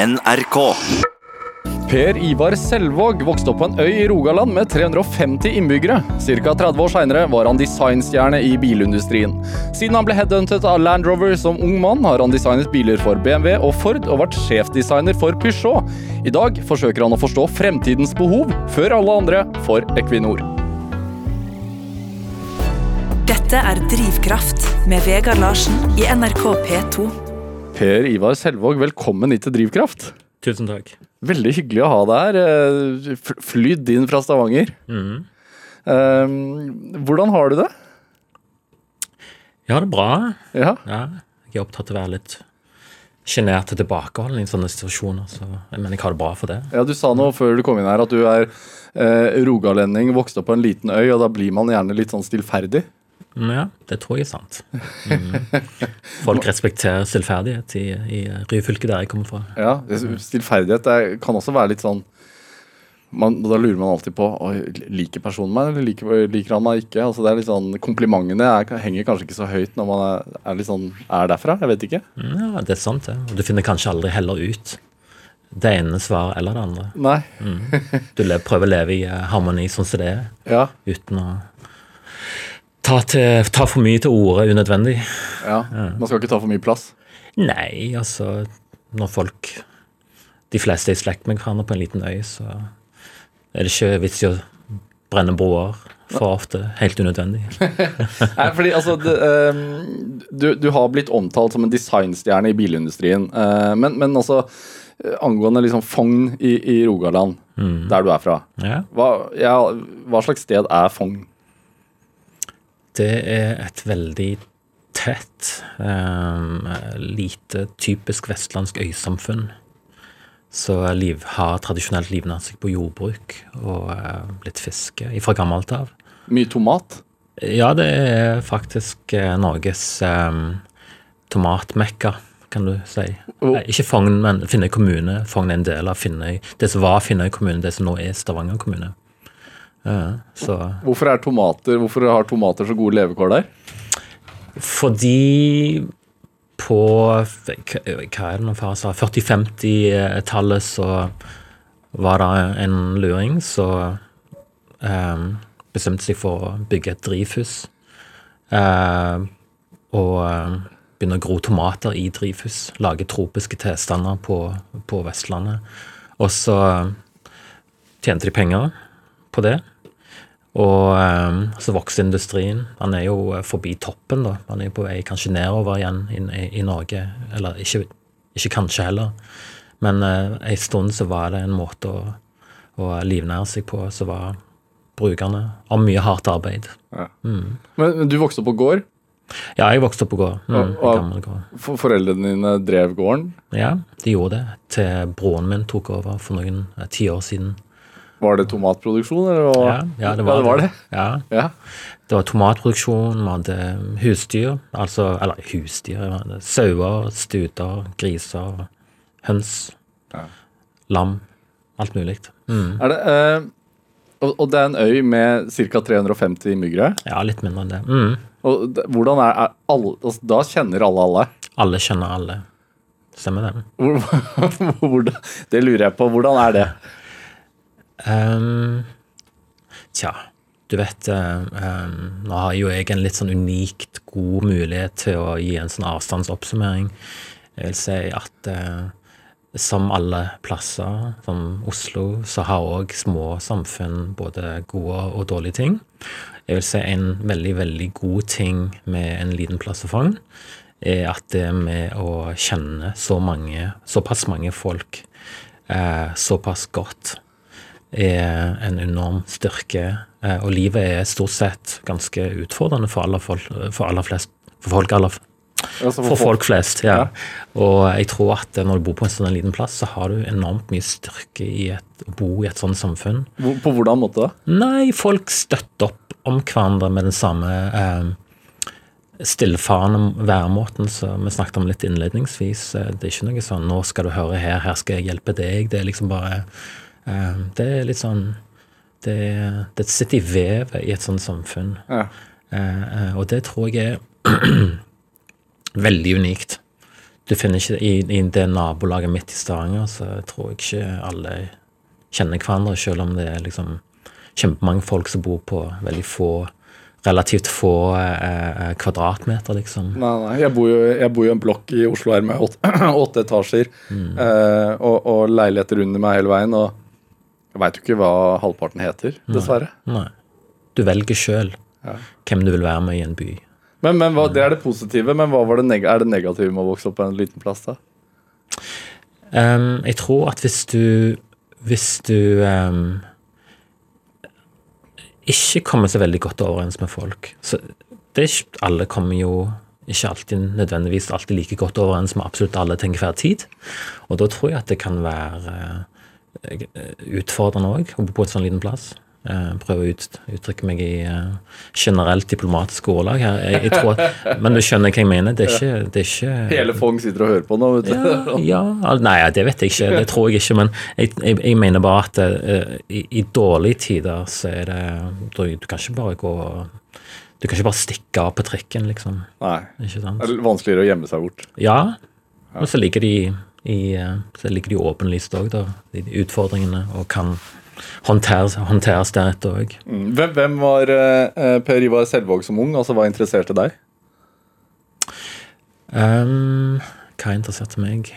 NRK. Per Ivar Selvåg vokste opp på en øy i Rogaland med 350 innbyggere. Ca. 30 år seinere var han designstjerne i bilindustrien. Siden han ble headhuntet av Land Rover som ung mann, har han designet biler for BMW og Ford, og vært sjefdesigner for Peugeot. I dag forsøker han å forstå fremtidens behov, før alle andre, for Equinor. Dette er Drivkraft med Vegard Larsen i NRK P2. Per Ivar Selvåg, velkommen hit til Drivkraft. Tusen takk. Veldig hyggelig å ha deg her. eh, Flydd inn fra Stavanger. Mm. Hvordan har du det? Jeg har det bra. Ja, Ja, jeg er opptatt av å være litt sjenert og tilbakeholden i sånne situasjoner. Så, men jeg har det bra for det. ja Du sa nå før du kom inn her at du er eh, rogalending, vokste opp på en liten øy, og da blir man gjerne litt sånn stillferdig. Men ja, det tror jeg er sant. Mm. Folk respekterer stillferdighet i, i Ryfylke, der jeg kommer fra. Ja, Stillferdighet er, kan også være litt sånn man, Da lurer man alltid på liker personen meg, eller liker, liker han meg ikke. Altså det er litt sånn, Komplimentene er, henger kanskje ikke så høyt når man er, er, litt sånn, er derfra. Jeg vet ikke. Ja, det er sant, det. Og du finner kanskje aldri heller ut det ene svaret eller det andre. Nei. Du prøver å leve i eh, harmoni sånn som det er, Ja. uten å ta, til, ta for mye til orde unødvendig. ja. Man skal ikke ta for mye plass. Nei, altså Når folk De fleste er i slekt med hverandre på en liten øy, så er det ikke vits i å brenne broer for ofte. Helt unødvendig. Nei, fordi altså det, ehm, du, du har blitt omtalt som en designstjerne i bilindustrien. eh, men, men altså eh, angående liksom Fogn i, i Rogaland, der du er fra. Ja, Hva, ja, hva slags sted er Fogn? Det er et veldig tett, eh, lite typisk vestlandsk øysamfunn. Så liv, har tradisjonelt livnært seg på jordbruk og eh, litt fiske fra gammelt av. Mye tomat? Ja, det er faktisk eh, Norges eh, tomatmekka, kan du si. Oh. Nei, ikke Fogn, men Finnøy kommune. Fogn er en del av Finnøy. Det som var Finnøy kommune, det som nå er Stavanger kommune. Ja, så Hvorfor, er tomater, hvorfor har tomater så gode levekår der? Fordi på Hva er det far sa? 40-50-tallet så var det en luring som eh, bestemte seg for å bygge et drivhus. Eh, og eh, begynne å gro tomater i drivhus. Lage tropiske tilstander på, på Vestlandet. Og så tjente de penger på det. Og eh, så vokser industrien. Han er jo eh, forbi toppen, da. Han er jo på vei kanskje nedover igjen i, i, i Norge. Eller ikke, ikke kanskje heller. Men uh, en stund så var det en måte å, å livnære seg på som var brukerne av mye hardt arbeid. Men, men du vokste opp på gård. Ja, jeg vokste opp på gård. Mm, Og- og- foreldrene dine drev gården. Ja, de gjorde det. Til broren min tok over for noen eh, tiår siden. Var det tomatproduksjon, eller? Ja, ja, det var, ja, det. Var det. Ja, Ja. Det var tomatproduksjon, vi hadde husdyr, altså, eller husdyr, sauer, stuter, griser, høns, Ja. lam, alt mulig. Mm. Er det, eh, og, og det er en øy med ca. 350 myggere? Ja, litt mindre enn det. Mm. Og hvordan er, er alle, altså, Da kjenner alle alle. Alle kjenner alle. Stemmer det? Hvor, hvor, det lurer jeg på. Hvordan er det? Ehm, tja, du vet ehm, Nå har jo jeg en litt sånn unikt god mulighet til å gi en sånn avstandsoppsummering. Jeg vil si at uh, som alle plasser, som Oslo, så har òg små samfunn både gode og dårlige ting. Jeg vil si en veldig, veldig god ting med en liten plass å fange, er at det med å kjenne så mange, såpass mange folk eh, såpass godt, er en enorm styrke. Eh, og livet er stort sett ganske utfordrende for alle folk, for aller flest, for folk aller, Altså, for folk flest, ja. Ja. Og jeg tror at når du bor på en sånn liten plass, så har du enormt mye styrke i et, å bo i et sånt samfunn. På hvordan måte? Nei, folk støtter opp om hverandre med den samme eh, stillfarende væremåten som vi snakket om litt innledningsvis. Eh, Det er ikke noe sånn 'nå skal du høre her, her skal jeg hjelpe deg'. Det er liksom bare eh, Det er litt sånn Det, det sitter i vevet i et sånt samfunn. Ja. Eh, eh, og det tror jeg er veldig unikt. du finner ikke i, i det nabolaget midt i Stavanger, så tror jeg ikke alle kjenner hverandre, selv om det er liksom kjempemange folk som bor på veldig få relativt få eh, kvadratmeter, liksom. Nei, nei. Jeg bor jo, jeg bor jo i en blokk i Oslo her med åtte, åtte etasjer eh, og, og leiligheter under meg hele veien. Og veit jo ikke hva halvparten heter, dessverre. Nei. Du velger sjøl Ja. hvem du vil være med i en by. Men, men hva, Det er det positive, men hva var det er det negative med å vokse opp på en liten plass? da? Um, jeg tror at hvis du Hvis du um, ikke kommer så veldig godt overens med folk så det er ikke, Alle kommer jo ikke alltid nødvendigvis alltid like godt overens med absolutt alle til enhver tid. Og da tror jeg at det kan være utfordrende òg å bo på et sånn liten plass. Eh, prøve å ut, uttrykke meg i eh, generelt diplomatisk ordlag her. Jeg, jeg tror, men du skjønner hva jeg mener? Det er ikke, det er ikke Hele Fong sitter og hører på nå. vet du. ja, ja, nei, det vet jeg ikke. Det tror jeg ikke. Men jeg, jeg, jeg mener bare at uh, i, i dårlige tider så er det Du, kan ikke bare gå Du kan ikke bare stikke av på trikken, liksom. Nei. Det er vanskeligere å gjemme seg bort. Ja. Og så ligger de i eh, så ligger de liste òg, da. De utfordringene, og kan håndteres, håndteres deretter òg. Mm. Hvem, hvem var eh, Per Ivar Selvåg som ung? Altså Hva interesserte deg? Um, hva interesserte meg?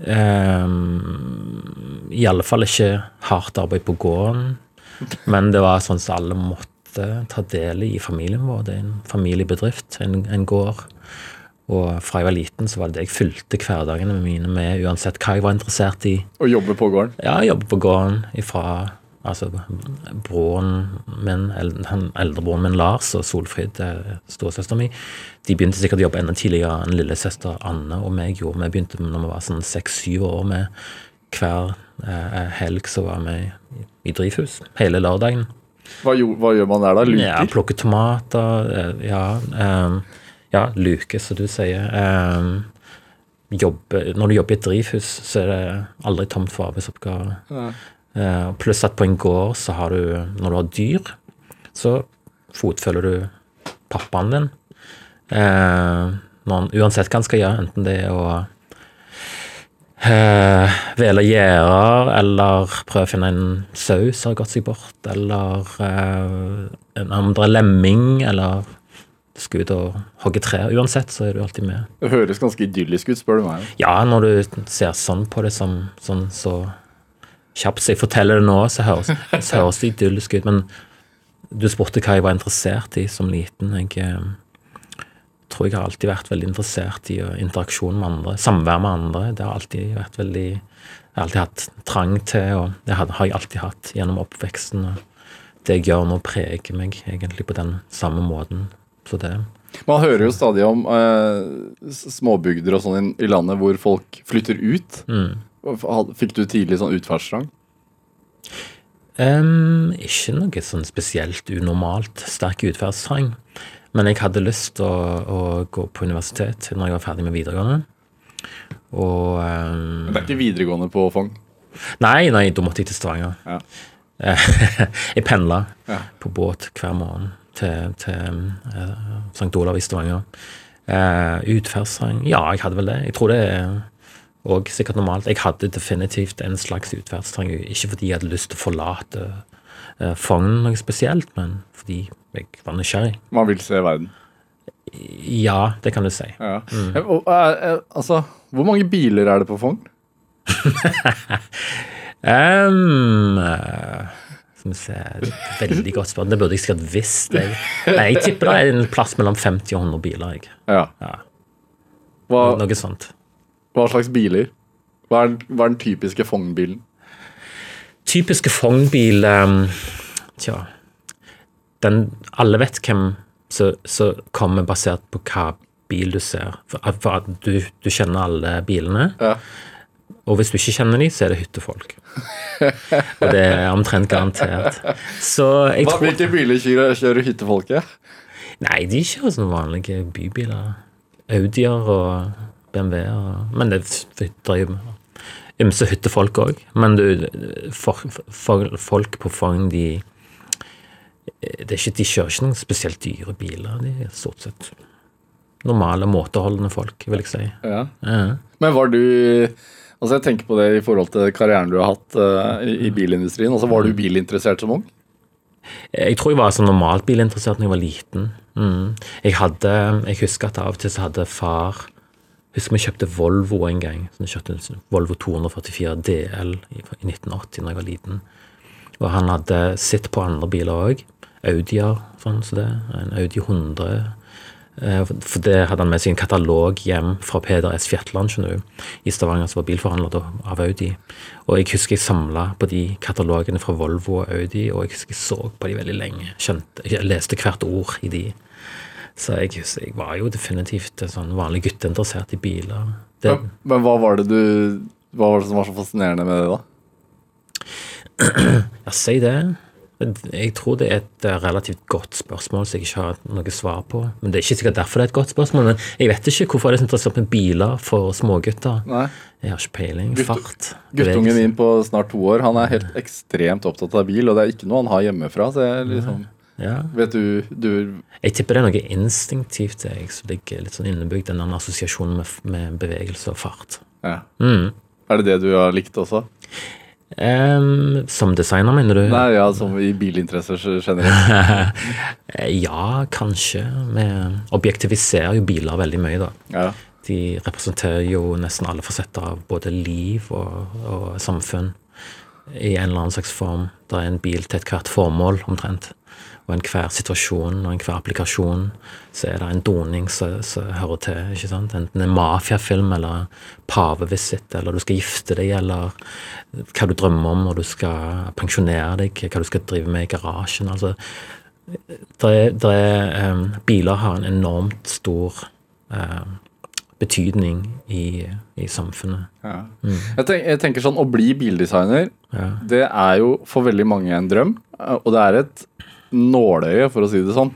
Um, fall ikke hardt arbeid på gården. Men det var sånn som alle måtte ta del i i familien vår. Det er en familiebedrift, en, en gård. Og fra jeg var liten, så var det det jeg fylte hverdagene mine med, uansett hva jeg var interessert i. Å jobbe på gården? Ja, jobbe på gården ifra altså, broren min, han eldrebroren min Lars og Solfrid, eh, storesøsteren min, de begynte sikkert å jobbe enda tidligere enn lillesøster Anne og meg gjorde. Vi begynte når vi var sånn seks-syv år med hver eh, helg så var vi i, i drivhus hele lørdagen. Hva, hva gjør man der, da? Luker? Ja, plukker tomater, eh, ja. ehm, ja, luke, som du sier. Ehm, jobbe, når du jobber i et drivhus, så er det aldri tomt for arbeidsoppgaver. Ja. Eh, pluss at på en gård så har du, når du har dyr, så fotfølger du pappaen din. Eh, når, uansett hva han skal gjøre, enten det er å eh, vele gjerder, eller prøve å finne en sau som har gått seg bort, eller eh, en andre lemming, eller skal ut og hogge trær. Uansett så er du alltid med. Det høres ganske idyllisk ut, spør du meg. Ja, når du ser sånn på det som sånn så kjapt som jeg forteller det nå, så høres, så høres det idyllisk ut. Men du spurte hva jeg var interessert i som liten. Jeg eh, tror jeg har alltid vært veldig interessert i interaksjon med andre. Samvær med andre. Det har alltid vært veldig Jeg har alltid hatt trang til, og det har, har jeg alltid hatt gjennom oppveksten. og Det jeg gjør nå, preger meg egentlig på den samme måten. Så det Man hører jo stadig om eh, småbygder og sånn i, landet hvor folk flytter ut. mm. Fikk du tidlig sånn utferdstrang? Um, ikke noe sånn spesielt unormalt sterk utferdstrang. Men jeg hadde lyst til å, å gå på universitet når jeg var ferdig med videregående. Og ehm, Det er ikke videregående på Fogn? Nei, nei, da måtte jeg til Stavanger. Ja. Jeg pendla Ja. på båt hver morgen til, til eh, St. Olav i Stavanger. Eh, utferdstrang Ja, jeg hadde vel det. Jeg tror det er og sikkert normalt. Jeg hadde definitivt en slags utferdstrang. Ikke fordi jeg hadde lyst til å forlate eh, Fogn noe spesielt, men fordi jeg var nysgjerrig. Man vil se verden. Ja, det kan du si. Ja. Mm. og, eh, eh, altså, hvor mange biler er det på Fogn? um, skal vi se Veldig godt spørsmål. Det burde jeg sikkert visst. Jeg, Nei, jeg tipper det er en plass mellom 50 og 100 biler. Jeg. Ja. Ja. Hva, Noe sånt. hva slags biler? Hva er, hva er den typiske Fogn-bilen? Typiske Fogn-bil um, Tja den, Alle vet hvem som kommer basert på hva bil du ser. For, for du, du kjenner alle bilene. Ja. Og hvis du ikke kjenner dem, så er det hyttefolk. Og det er omtrent garantert. Så jeg Hva, tror hvilke biler kjører, kjører hyttefolket? Nei, de kjører sånne vanlige bybiler. Audier og BMW-er. Men det er jo ymse hyttefolk òg. Men du, for, for, folk på Fogn, de det er ikke, De kjører ikke noen spesielt dyre biler. De er stort sett normale, måteholdende folk, vil jeg si. Ja. Ja. Men var du Altså Jeg tenker på det i forhold til karrieren du har hatt uh, i, i bilindustrien. Altså Var du bilinteressert som ung? Jeg tror jeg var sånn normalt bilinteressert da jeg var liten. Mm. Jeg hadde, jeg husker at av og til så hadde far Husker vi kjøpte Volvo en gang. Så vi kjøpte en Volvo 244 DL i, i 1980 da jeg var liten. Og han hadde sett på andre biler òg. Audier, sånn som så det. En Audi 100. Eh, For det hadde han med seg en katalog hjem fra Peder S. Fjetland i Stavanger, som var bilforhandler av Audi. Og jeg husker jeg samla på de katalogene fra Volvo og Audi, og jeg husker jeg så på de veldig lenge. Skjønte, jeg leste hvert ord i de. Så jeg, husker, jeg var jo definitivt en sånn vanlig gutt interessert i biler. Det, Men, men hva var det du Hva var det som var så fascinerende med det, da? ja, si det. Jeg tror det er et eh, relativt godt spørsmål som jeg ikke har noe svar på. Men Det er ikke sikkert derfor det er et godt spørsmål. Men jeg vet ikke hvorfor det er så interessant med biler for smågutter. Nei. Jeg har ikke peiling. Gutt- Fart. Guttungen min på snart to år Han er helt ekstremt opptatt av bil, og det er ikke noe han har hjemmefra. Så jeg liksom Ja. Vet du, du Jeg tipper det er noe instinktivt jeg, som ligger litt sånn innebygd, den der assosiasjonen med, med bevegelse og fart. ja. Mm. Er det det du har likt også? Em, som designer, mener du? Nei, ja, som i bilinteresser generelt. Ja, kanskje. Vi objektiviserer jo biler veldig mye, da. Ja. De representerer jo nesten alle fasetter av både liv og, og samfunn i en eller annen slags form. Det er en bil til ethvert formål, omtrent. Og enhver situasjon og enhver applikasjon så er det en doning som hører til. ikke sant? Enten en mafiafilm eller pavevisitt, eller du skal gifte deg, eller hva du drømmer om når du skal pensjonere deg, hva du skal drive med i garasjen. altså det er, er, em, biler har en enormt stor um, betydning i, i samfunnet. Ja. Jeg, tenker, jeg tenker sånn, Å bli bildesigner, Ja. det er jo for veldig mange en drøm. Og det er et nåløye, for å si det sånn.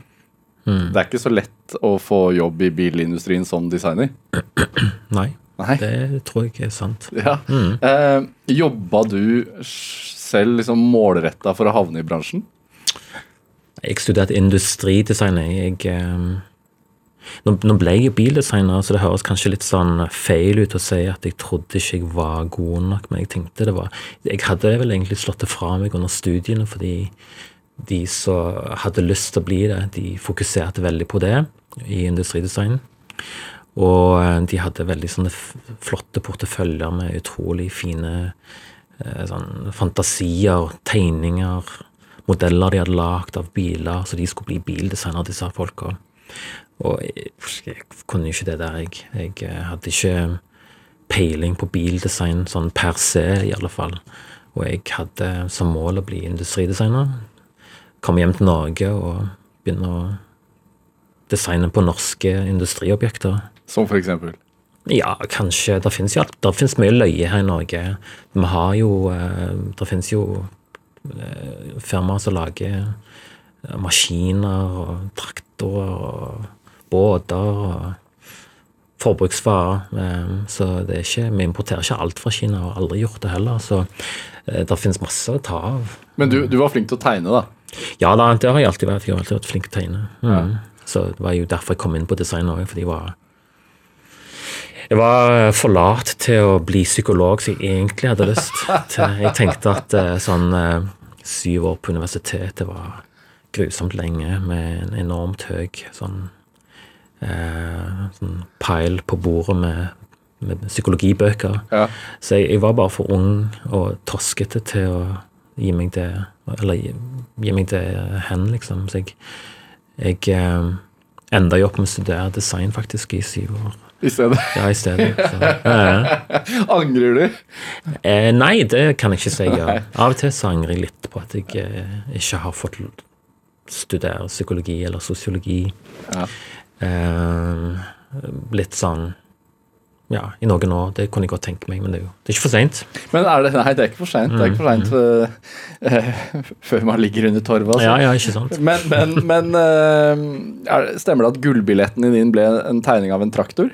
Det er ikke så lett å få jobb i bilindustrien som designer. Nei, Nei. det tror jeg er sant. Ja. Eh, jobba du selv liksom målretta for å havne i bransjen? Jeg studerte industridesign. Jeg, eh, nå, nå ble jeg bildesigner, så det høres kanskje litt sånn feil ut å si at jeg trodde ikke jeg var god nok, men jeg tenkte det var Jeg hadde vel egentlig slått det fra meg under studiene, fordi de som hadde lyst til å bli det, de fokuserte veldig på det i industridesign. Og eh, de hadde veldig sånne flotte porteføljer med utrolig fine eh, sånn fantasier, tegninger, modeller de hadde lagd av biler, så de skulle bli bildesignere, disse folka. Og jeg, jeg kunne jo ikke det der, jeg. Jeg eh, hadde ikke peiling på bildesign sånn per se, i alle fall. Og jeg hadde som mål å bli industridesigner. Komme hjem til Norge og begynne å designe på norske industriobjekter. Som for eksempel? Ja, kanskje. Det finnes, jo. Det finnes mye løye her i Norge. Vi har jo eh, Det finnes jo eh, firmaer som lager eh, maskiner og traktorer og båter og forbruksvarer. Så det er ikke, vi importerer ikke alt fra Kina, og har aldri gjort det heller. Så det finnes masse å ta av. Men du, du var flink til å tegne, da. Ja da, det har jeg alltid vært. Jeg har alltid vært flink til å tegne. Mm. Så det var jo derfor jeg kom inn på design òg, fordi jeg var jeg var for lat til å bli psykolog, som jeg egentlig hadde lyst til. Jeg tenkte at eh, sånn eh, syv år på universitetet var grusomt lenge, med en enormt høy sånn, eh, sånn pile på bordet med, med psykologibøker. Ja. Så jeg, jeg var bare for ung og toskete til å gi meg det Eller gi, meg det hen, liksom. Så jeg, jeg eh, enda jo opp med å studere design faktisk i syv år. I stedet. Ja, i stedet. Eh, Angrer du? eh, nei, det kan jeg ikke si. Ja. Av og til så angrer jeg litt på at jeg eh, ikke har fått studere psykologi eller sosiologi. Ja. Eh, litt sånn Ja, i noen år. Det kunne jeg godt tenke meg, men det er jo det er ikke for seint. Men det Nei, det er ikke for seint. Det er ikke for seint uh, før man ligger under torvet. Altså. Ja, ja, ikke sant. Men, men, men uh, er, stemmer det at gullbilletten din ble en tegning av en traktor?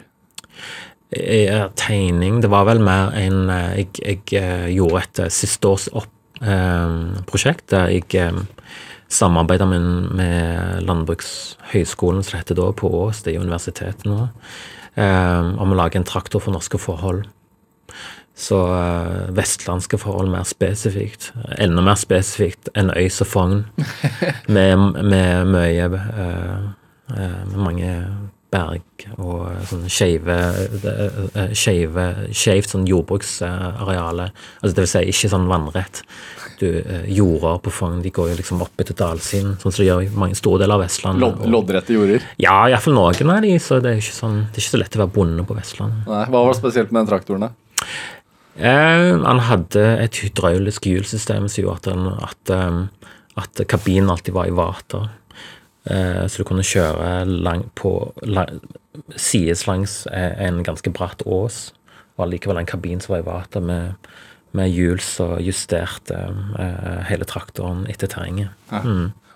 Ja, tegning Det var vel mer en eh, Jeg, jeg eh, gjorde et eh, siste års opp, eh, prosjekt der jeg um, samarbeida med, med Landbrukshøgskolen, som det heter da, på Ås, det er universitetet nå, eh, om å lage en traktor for norske forhold. Så eh, vestlandske forhold mer spesifikt. Enda mer spesifikt enn øy som Fogn, med, med mye eh, eh, Med mange berg og sånn Skeivt sånn jordbruksareale. Altså det vil si ikke sånn vannrett. Du, jorder på Fogn de går jo liksom opp etter dalsiden, sånn som de gjør i mange store deler av Vestlandet. Lod, loddrette jorder. Ja, iallfall noen av de, så det er ikke, sånn, det er ikke så lett å være bonde på Vestlandet. Nei, hva var det spesielt med den traktoren? da? Eh, han hadde et hydraulisk hjulsystem som gjorde at, den, at, at kabinen alltid var i vater. Eh, så du kunne kjøre lang, på lang, sides langs eh, en ganske bratt ås, og allikevel en kabin som var i vater, med, med hjul som justerte eh, hele traktoren etter terrenget.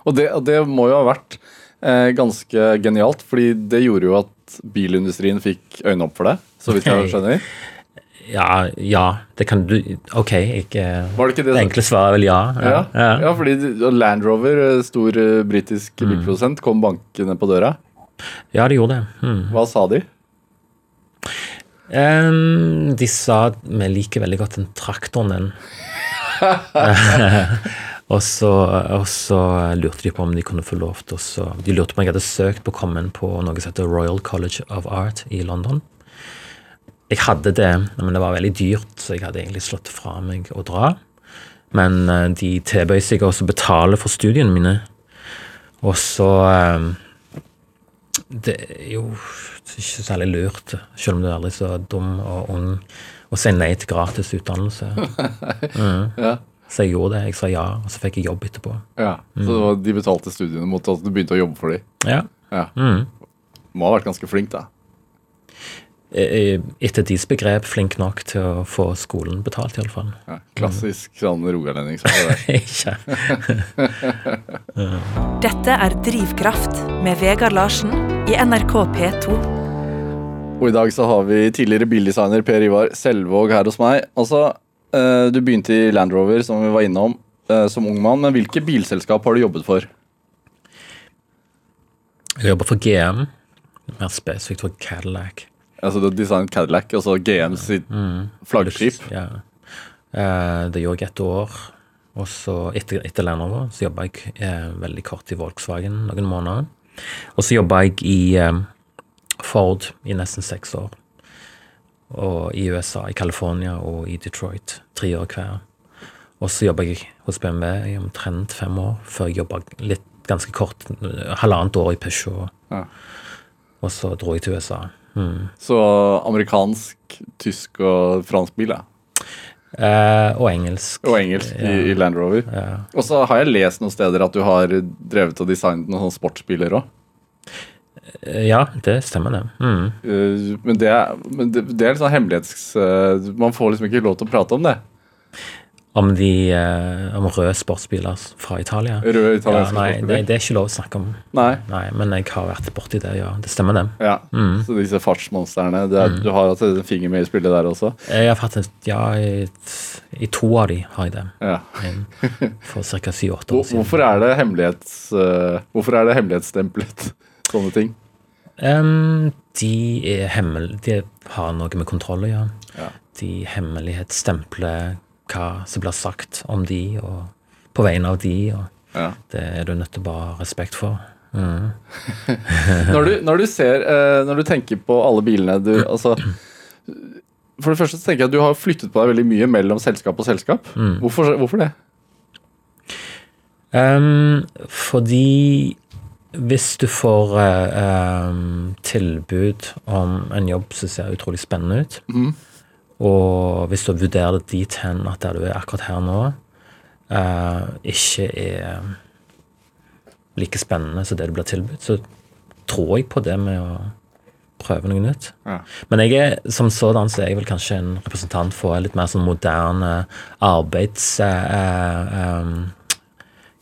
Og det, og det må jo ha vært eh, ganske genialt, fordi det gjorde jo at bilindustrien fikk øynene opp for det, så vidt jeg skjønner. Ja, ja, det kan du OK, eh, Var det ikke det? det enkle svaret er vel ja. Ja, ja. fordi Land Rover, eh, stor eh, britisk Mm. bilprodusent, kom bankende på døra. Ja, de gjorde det. Mm. Hva sa de? Um, de sa at vi liker veldig godt den traktoren din. og, så, og så lurte de på om de kunne få lov til å De lurte på om jeg hadde søkt på inn på noe som heter Royal College of Art i London. Jeg hadde det, men det var veldig dyrt, så jeg hadde egentlig slått fra meg å dra. Men eh, de tilbød seg også å betale for studiene mine. Og så det er jo ikke særlig lurt, selv om du er aldri så dum og ung, å si nei til gratis utdannelse. Ja. Så jeg gjorde det. Jeg sa ja, og så fikk jeg jobb etterpå. ja. Så det de betalte studiene mot at du begynte å jobbe for dem. Ja. Ja. Mm. Må ha vært ganske flink, da. Eh, Etter deres begrep flink nok til å få skolen betalt, iallfall. Ja. Klassisk sånn rogalending. som det der. Ikke Dette er Drivkraft med Vegard Larsen i NRK P2. Og i dag så har vi tidligere bildesigner Per Ivar Selvåg her hos meg. Altså, eh, Du begynte i Land Rover, som vi var innom, eh, som ung mann. Men hvilke bilselskap har du jobbet for? Jeg jobber for GM, mer spesifikt for Cadillac. Altså, Du har designet Cadillac, altså GM sitt flaggskip. Ja. Eh, Det gjorde jeg et år. Og så etter, etter Land Rover så jobba jeg eh, veldig kort i Volkswagen noen måneder. Og så jobba jeg i eh, Ford i nesten seks år. Og i USA, i California og i Detroit. Tre år hver. Og så jobba jeg hos BMW i omtrent fem år, før jeg jobba litt ganske kort, eh, halvannet år i Peugeot. Ja. Og så dro jeg til USA. Mm. Så amerikansk, tysk og fransk bil, ja. Eh, og engelsk. Og engelsk i, i Land Rover. Ja. Og så har jeg lest noen steder at du har drevet og designet noen sånne sportsbiler òg. Eh, Ja, det stemmer det. Mm. Men, det men det, det er litt sånn hemmelighets... eh, Man får liksom ikke lov til å prate om det. Om de eh, om røde sportsbiler fra Italia. Røde Ja, italienske nei, det, sportsbiler. det er ikke lov å snakke om. Nei. Nei, men jeg har vært borti det, ja. Det stemmer, det. Ja. Mm. Så disse fartsmonstrene. Det er, Du har hatt en finger med i spillet der også. Jeg har faktisk Ja, i, i to av de har jeg det. Ja. For ca. syv-åtte år siden. Hvorfor er det hemmelighets... uh, hvorfor er det hemmelighetsstemplet? Sånne ting. Um, de hemmel... De har noe med kontroll å gjøre. Ja. De hemmelighetsstempler hva som blir sagt om de, og på vegne av de, og Ja. det er du nødt til å bare ha respekt for. Mm. Når, du, når du ser eh, Når du tenker på alle bilene du Altså For det første så tenker jeg at du har flyttet på deg veldig mye mellom selskap og selskap. Mm. Hvorfor, hvorfor det? Um, fordi hvis du får em, tilbud om en jobb som ser utrolig spennende ut, Mhm. Og hvis du vurderer det dit hen at der du er akkurat her nå, eh, ikke er like spennende som det du blir tilbudt, så tror jeg på det med å prøve noe nytt. Ja. Men jeg er, som sådan så er jeg vel kanskje en representant for litt mer sånn moderne arbeids... eh, eh,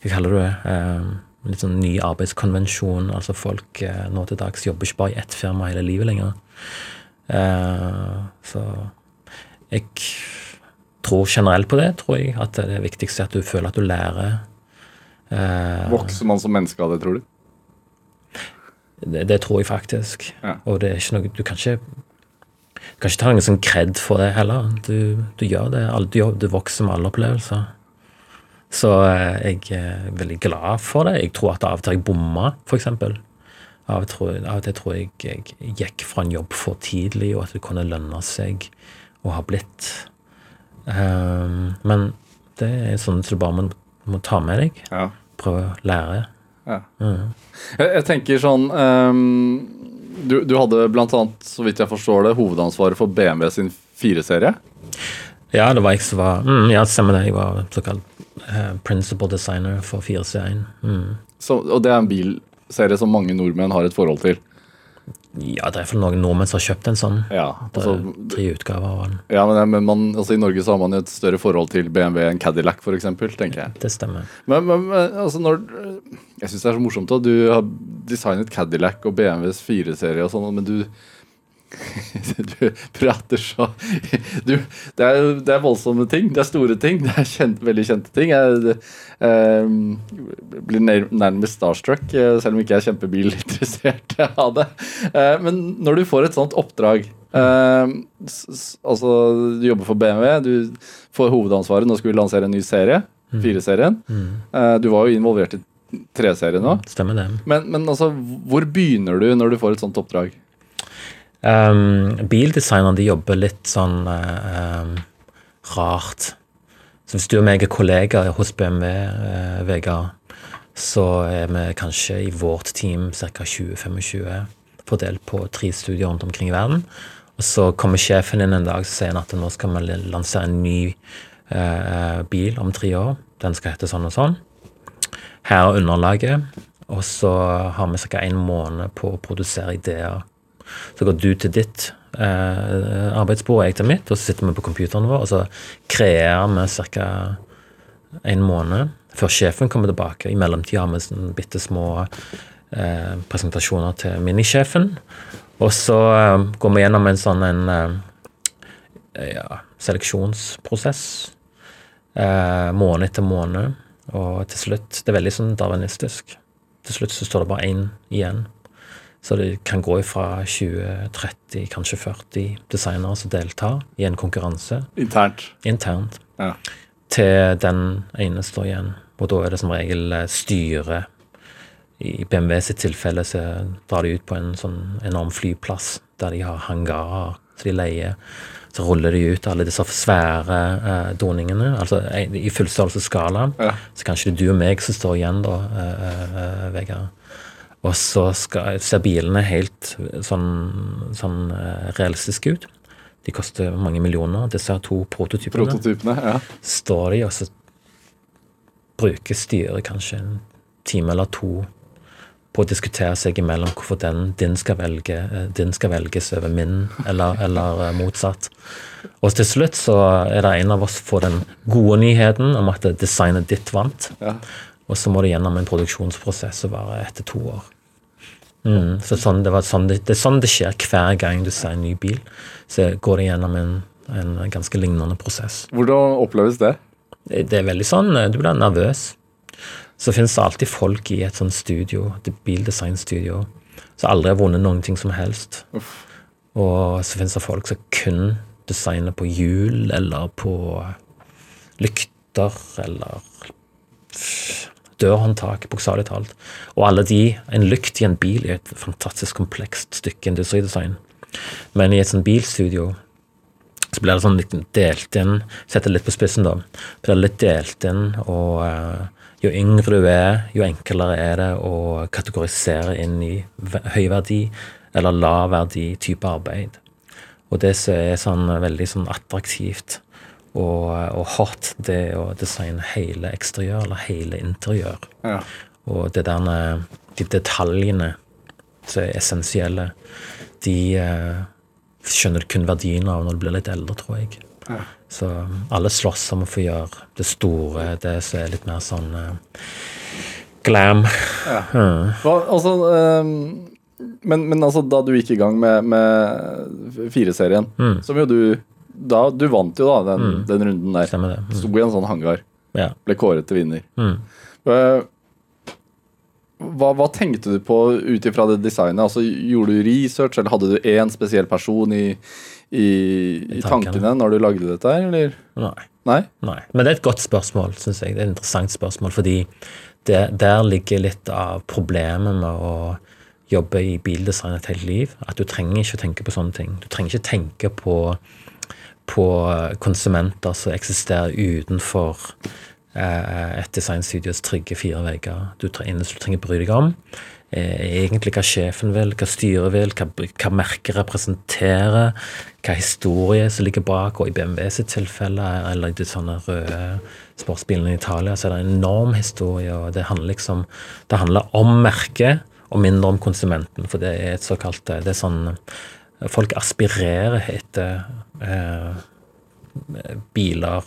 hva kaller du det? em, litt sånn ny arbeidskonvensjon. Altså folk eh, nå til dags jobber ikke bare i ett firma hele livet lenger. Eh, så jeg tror generelt på det, tror jeg. At det viktigste er at du føler at du lærer Eh, Vokser man som menneske av det, tror du? det, det tror jeg faktisk. Ja. Og det er ikke noe Du kan ikke du kan ikke ta noen sånn kred for det heller. Du, du gjør det. Du, du vokser med alle opplevelser. Så eh, jeg er veldig glad for det. Jeg tror at av og til jeg bomma, f.eks. Av og til av og til tror jeg jeg gikk fra en jobb for tidlig, og at det kunne lønne seg å ha blitt. Um, men det er sånn som du bare må, må ta med deg. Ja. Prøve å lære. Ja. Jeg, jeg tenker sånn um, du, du hadde annet, så vidt jeg forstår det, hovedansvaret for BMW sin 4-serie. Ja, det var jeg som var mm, Ja, stemmer det. Jeg var såkalt uh, principal designer for 4C1. Mm. Så, og det er en bilserie som mange nordmenn har et forhold til. Ja, det er for noen nordmenn som har kjøpt en sånn. Ja, altså, tre utgaver av den. ja men, men man, altså, I Norge så har man et større forhold til BMW enn Cadillac, f.eks., tenker jeg. Det stemmer. Men, men men, altså når Jeg syns det er så morsomt at du har designet Cadillac og BMWs 4-serie og sånn, men du du prater så du, det, er, det er voldsomme ting. Det er store ting. Det er kjent, veldig kjente ting. Jeg eh, blir nærmest starstruck, eh, selv om ikke jeg er kjempebilinteressert av det. Eh, men når du får et sånt oppdrag eh, Altså, du jobber for BMW, du får hovedansvaret. Nå skal vi lansere en ny serie. Fireserien. Eh, du var jo involvert i treserien nå. Stemmer det. Men, men altså, hvor begynner du når du får et sånt oppdrag? Um, bildesignerne de jobber litt sånn eh, um, rart. Så hvis du og meg er kollegaer hos BMW, uh, Vegard, så er vi kanskje i vårt team ca. 20-25 fordelt på tre studier rundt omkring i verden. Og så kommer sjefen inn en dag og sier at nå skal vi lansere en ny uh, bil om tre år. Den skal hete sånn og sånn. Her er underlaget. Og så har vi ca. en måned på å produsere ideer. Så går du til ditt eh, arbeidsbord, og jeg til mitt, og så sitter vi på computeren vår, og så kreerer vi ca. en måned før sjefen kommer tilbake. I mellomtida har vi sånne bitte små eh, presentasjoner til minisjefen. Og så eh, går vi gjennom en sånn en eh, ja, seleksjonsprosess. Eh, måned etter måned. Og til slutt Det er veldig sånn darwinistisk. Til slutt så står det bare én igjen. Så det kan gå fra 20-30, kanskje 40 designere som deltar i en konkurranse Internt. internt, Ja. til den ene står igjen. Og da er det som regel eh, styret. I BMW sitt tilfelle så drar de ut på en sånn enorm flyplass der de har hangarer så de leier. Så ruller de ut alle disse svære eh, doningene, altså eh, i fullstørrelsesskala. Ja. Så kanskje det er du og meg som står igjen, da, eh, eh, Vegard. Og så skal, ser bilene helt sånn, sånn eh, realistiske ut. De koster mange millioner, disse to prototypene Prototypene. Ja. står de, og så bruker styret kanskje en time eller to på å diskutere seg imellom hvorfor den din skal, velge, eh, din skal velges over min, eller, eller eh, motsatt. Og til slutt så er det en av oss som får den gode nyheten om at designet ditt vant. Ja. Og så må det gjennom en produksjonsprosess og være etter to år. Mm, så sånn, det, var sånn det, det er sånn det skjer hver gang du ser en ny bil. Så går det gjennom en, en ganske lignende prosess. Hvordan oppleves det? Det det er veldig sånn, du blir nervøs. Så finnes det alltid folk i et sånt studio, et bildesignstudio, som aldri har vunnet noen ting som helst. Uff. Og så finnes det folk som kun designer på hjul, eller på lykter, eller dørhåndtak, bokstavelig talt. Og alle de, en lykt i en bil er et fantastisk komplekst stykke industridesign. Men i et sånt bilstudio så blir det sånn litt delt inn Setter litt på spissen, da. Blir litt delt inn, og uh, jo yngre du er, jo enklere er det å kategorisere inn i høy høyverdi eller lavverdi type arbeid. Og det som er sånn veldig sånn attraktivt og, og hot, det er å designe hele eksteriør eller hele interiør. Ja. Og det der de detaljene som er essensielle, de eh, skjønner du kun verdien av når du blir litt eldre, tror jeg. Ja. Så alle slåss om å få gjøre det store, det som er litt mer sånn uh, glam. Mm. Hva, altså, um, men, men altså, da du gikk i gang med, med fireserien, Mm. som jo du da, Du vant jo da den, den runden der. Stemmer det. Sto i en sånn hangar. Ja. Ble kåret til vinner. Mm. Eh, hva, hva tenkte du på ut ifra det designet? Altså, gjorde du research, eller hadde du én spesiell person i, i, i tankene. tankene når du lagde dette, eller? Nei. Nei? Nei. Men det er et godt spørsmål, syns jeg. Det er et interessant spørsmål, fordi det, der ligger litt av problemet med å jobbe i bildesign et helt liv. At du trenger ikke å tenke på sånne ting. Du trenger ikke tenke på, på konsumenter som eksisterer utenfor eh, et designstudios trygge fire vegger. Du trenger, du trenger bry deg om, er egentlig hva sjefen vil, hva styret vil, hva, hva merket representerer, hva historie som ligger bak, og i BMW sitt tilfelle, eller i de sånne røde sportsbilene i Italia, så er det en enorm historie, og det handler liksom Det handler om merket, og mindre om konsumenten, for det er et såkalt Det er sånn Folk aspirerer etter eh, biler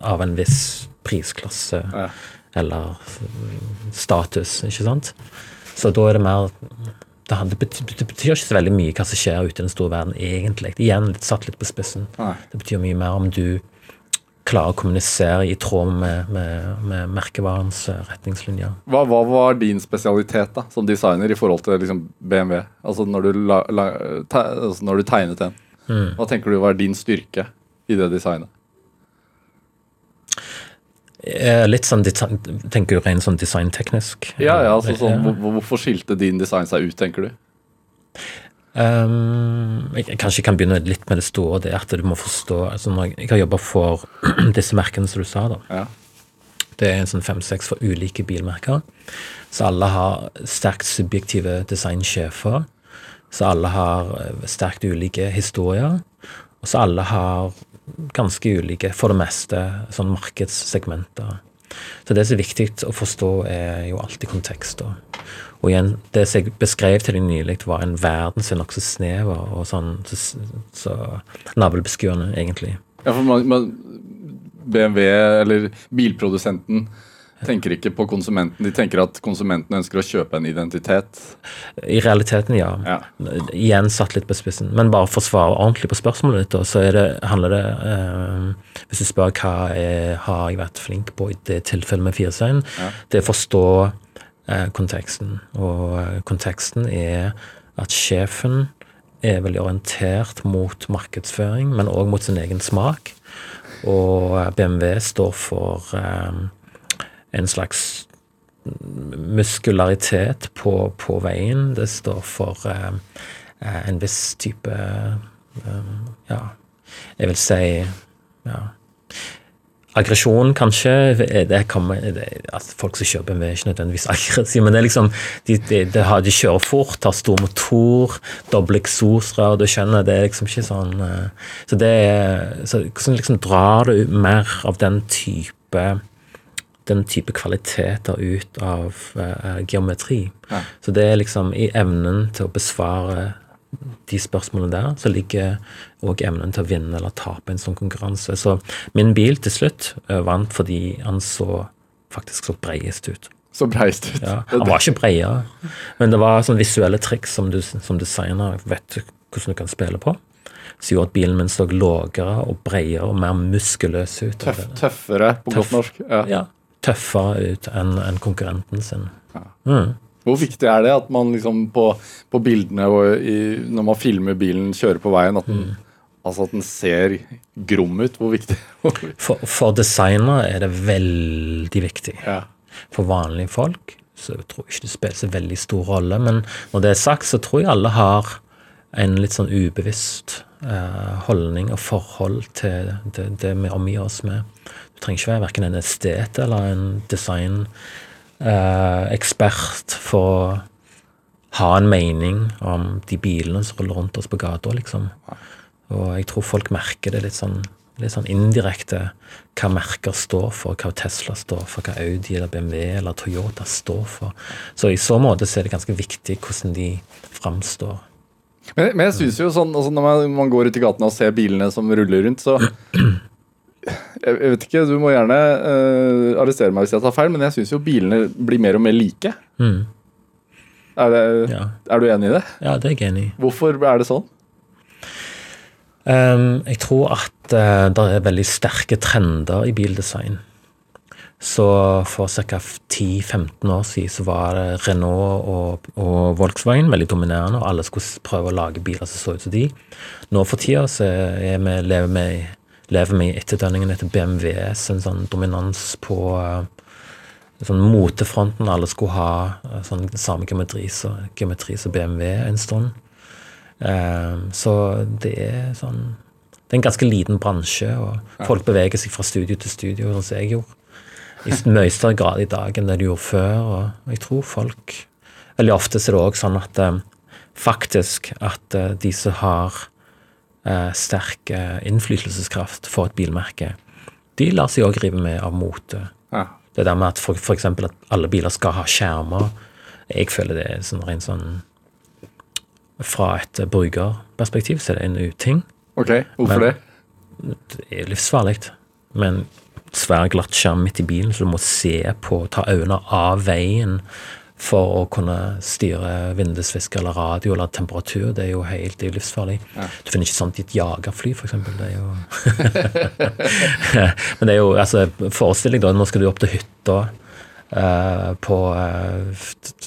av en viss prisklasse Ja. eller status, ikke sant? Så da er det mer det, betyr, det betyr ikke så veldig mye hva som skjer ute i den store verden, egentlig. Igjen litt satt litt på spissen. Nei. Det betyr mye mer om du klarer å kommunisere i tråd med, med, med merkevarens eh, retningslinjer. Hva, hva var din spesialitet da, som designer i forhold til liksom, BMW? Altså når du, la, la, te, altså når du tegnet den. Mm. Hva tenker du var din styrke i det designet? Eh, Litt sånn design, Tenker du rent sånn designteknisk? Ja, ja, altså, sånn. Hvorfor skilte din design seg ut, tenker du? Um, jeg kanskje kan begynne litt med det store. Det at du må forstå altså når jeg, jeg har jobba for disse merkene som du sa. da. Ja. Det er en sånn fem-seks for ulike bilmerker. Så alle har sterkt subjektive designsjefer. Så alle har eh, sterkt ulike historier. Og så alle har ganske ulike, for det meste, sånn markedssegmenter. Så det som er viktig å forstå, er jo alltid kontekst. Og igjen, det som jeg beskrev til deg nylig, var en verden som er nokså snever og sånn så, så navlebeskuende, egentlig. Ja, for man, man, BMW, eller bilprodusenten, tenker ikke på konsumenten. De tenker at konsumenten ønsker å kjøpe en identitet. I realiteten, ja. Ja. Igjen satt litt på spissen. Men bare for å svare ordentlig på spørsmålet ditt, så det, handler det eh, Hvis du spør hva jeg, har jeg vært flink på i det tilfellet med Firestein, Ja. det er å forstå eh, konteksten. Og eh, konteksten er at sjefen er veldig orientert mot markedsføring, men òg mot sin egen smak. Og eh, BMW står for eh, en slags muskularitet på, på veien. Det står for eh, eh, en viss type eh, Ja, jeg vil si ja. Aggresjon, kanskje. Det kommer, det, altså folk som kjøper BMW, er ikke nødvendigvis aggressive, men det er liksom de, de, de, de kjører fort, har stor motor, doble eksosrør, du skjønner. Det er liksom ikke sånn eh, Så det er så liksom drar du mer av den type den type kvaliteter ut av uh, geometri. Ja. Så det er liksom i evnen til å besvare de spørsmålene der, så ligger òg evnen til å vinne eller tape en sånn konkurranse. Så min bil til slutt eh, vant fordi han så faktisk så breiest ut. Så breiest ut. Ja, han var ikke bredere, men det var sånne visuelle triks som du som designer vet hvordan du kan spille på. Så gjorde at bilen min så lavere og bredere og mer muskuløs ut. Tøff, tøffere, på Tøff. godt norsk. Ja. Ja, tøffere ut enn en konkurrenten sin. Mm. Hvor viktig er det at man liksom på, på bildene i, når man filmer bilen kjører på veien, at den, altså at den ser grom ut? Hvor viktig? For, for designer er det veldig viktig. ja. For vanlige folk så jeg tror ikke det spiller så veldig stor rolle. Men når det er sagt, så tror jeg alle har en litt sånn ubevisst eh, holdning og forhold til det, det vi omgir oss med. Trenger ikke være verken en estet eller en designekspert for å ha en mening om de bilene som ruller rundt oss på gata, liksom. Og jeg tror folk merker det litt sånn, litt sånn indirekte, hva merker står for, hva Tesla står for, hva Audi eller BMW eller Toyota står for. Så i så måte så er det ganske viktig hvordan de framstår. Men, men jeg synes jo sånn, altså når man, man går ut i gatene og ser bilene som ruller rundt, så Jeg vet ikke, du må gjerne uh, arrestere meg hvis jeg tar feil, men jeg syns jo bilene blir mer og mer like. Mm. Er, det, Ja. er du enig i det? ja, det er jeg enig i. Hvorfor er det sånn? Um, jeg tror at uh, det er veldig sterke trender i bildesign. Så for ca. 10-15 år siden så var Renault og, og Volkswagen veldig dominerende, og alle skulle prøve å lage biler som så ut som de. Nå for tida så er vi, lever vi lever vi i etterdønningen etter BMWs en sånn dominans på eh, sånn motefronten. Alle skulle ha eh, sånn samme geometri som geometri som BMW en stund. Eh, så det er sånn Det er en ganske liten bransje, og folk beveger seg fra studio til studio, sånn som jeg gjorde. I mye større grad i dag enn det de gjorde før. Og jeg tror folk Veldig ofte er det òg sånn at faktisk at de som har sterk eh, innflytelseskraft for et bilmerke, de lar seg òg rive med av mote. Ja. Det der med at for, for eksempel at alle biler skal ha skjermer, jeg føler det er sånn rent sånn Fra et eh, brukerperspektiv så er det en uting. Ok, hvorfor Men- det? Det er livsfarlig. Med en svær glatt skjerm midt i bilen, så du må se på, ta øynene av veien for å kunne styre vindusvisker eller radio eller temperatur. Det er jo helt det er jo livsfarlig. Du finner ikke sånt i et jagerfly, f.eks. Det er jo Men det er jo altså, Forestill deg da, nå skal du opp til hytta Uh, på uh,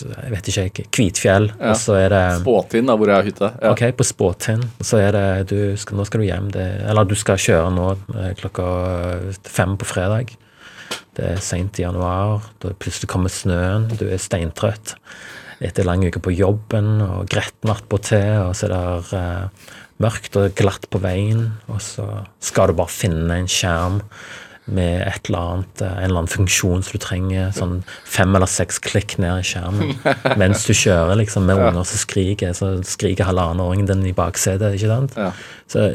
jeg vet ikke, Kvitfjell, Ja. og så er det Spåtind, da, hvor jeg har hytte. Ja. Ok, på Spåtind. Så er det du skal, Nå skal du hjem. Det, eller du skal kjøre nå eh, klokka fem på fredag. Det er seint i januar. Da plutselig kommer snøen. Du er steintrøtt etter lang uke på jobben og gretten attpåtil, og så er det eh, mørkt og glatt på veien, og så skal du bare finne en skjerm med et eller annet, eh, en eller annen funksjon som du trenger, sånn fem eller seks klikk ned i skjermen mens du kjører liksom med unger som skriker, så skriker halvannenåringen din i baksetet, ikke sant? Ja. Så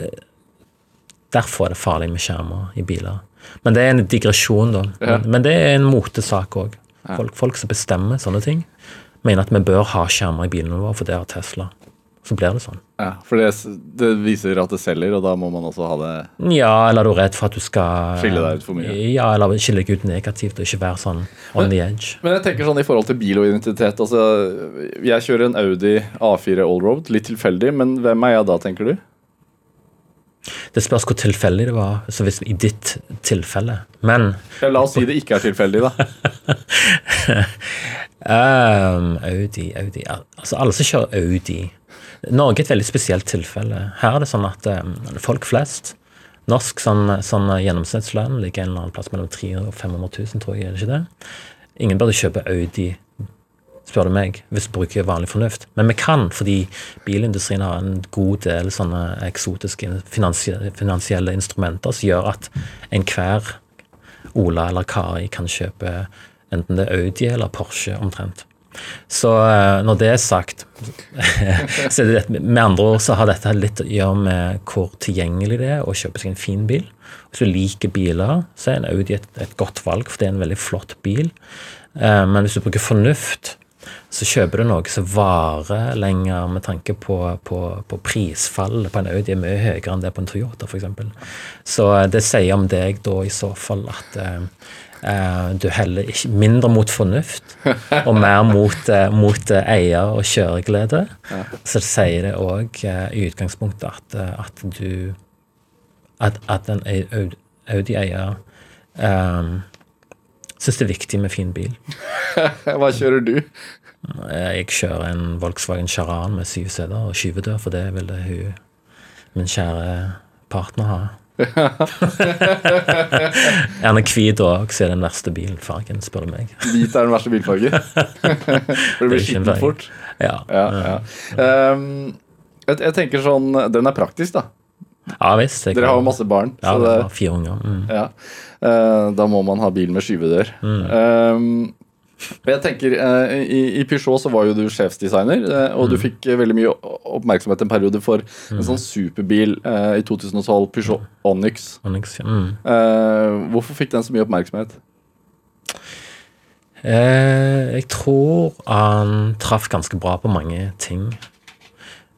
derfor er det farlig med skjermer i biler. Men det er en digresjon, da. Ja. Men, men det er en motesak òg. Folk, folk som bestemmer sånne ting, mener at vi bør ha skjermer i bilene våre, for det har Tesla. Så blir det sånn. Ja, for det, det viser at det selger, og da må man også ha det Ja, eller er du redd for at du skal Skille deg ut for mye. Ja, eller skille deg ut negativt og ikke være sånn on the edge. Men jeg tenker sånn i forhold til bil og identitet altså, Jeg kjører en Audi A4 Allroad, litt tilfeldig, men hvem er jeg da, tenker du? Det spørs hvor tilfeldig det var, så hvis i ditt tilfelle. Men Ja, la oss si det ikke er tilfeldig, da. um, Audi, Audi Altså, alle som kjører Audi Norge er et veldig spesielt tilfelle. Her er det sånn at um, folk flest Norsk sånn, sånn gjennomsnittslønn ligger en eller annen plass mellom 300 og 500 000, tror jeg. er det ikke det? Ingen burde kjøpe Audi, spør du meg, hvis du bruker vanlig fornuft. Men vi kan, fordi bilindustrien har en god del sånne eksotiske finansielle instrumenter som gjør at enhver Ola eller Kari kan kjøpe enten det er Audi eller Porsche omtrent. Så eh, når det er sagt, så det, med andre ord så har dette litt å gjøre med hvor tilgjengelig det er å kjøpe seg en fin bil. Hvis du liker biler, så er en Audi et, et godt valg, for det er en veldig flott bil. Eh, Men hvis du bruker fornuft, så kjøper du noe som varer lenger med tanke på, på, på prisfallet på en Audi er mye høyere enn det på en Toyota f.eks. Så eh, det sier om deg da i så fall at eh, eh, du heller ikke mindre mot fornuft og mer mot, eh, mot eier- og kjøreglede. Så sier det òg i utgangspunktet at, at du At, at en Audi-eier um, syns det er viktig med fin bil. Hva kjører du? Jeg kjører en Volkswagen Charan med syv seter og skyvedør, for det ville hun, min kjære partner, ha. Gjerne hvit òg, så er det den verste bilfargen, spør du meg. Hvit er den verste bilfargen. For det er blir skittent fort. Ja, Ja, ja. Um, jeg, jeg tenker sånn Den er praktisk, da. ja visst. Dere har jo masse barn. Ja, så det fire unger. Mm. ja. Uh, da må man ha bil med skyvedør. Um, jeg tenker, eh, i, I Peugeot så var jo du sjefsdesigner, eh, og du fikk eh, veldig mye oppmerksomhet en periode for en sånn superbil eh, i 2012, Peugeot Onyx. Onyx, ja. Mm. Hvorfor fikk den så mye oppmerksomhet? Jeg tror han traff ganske bra på mange ting.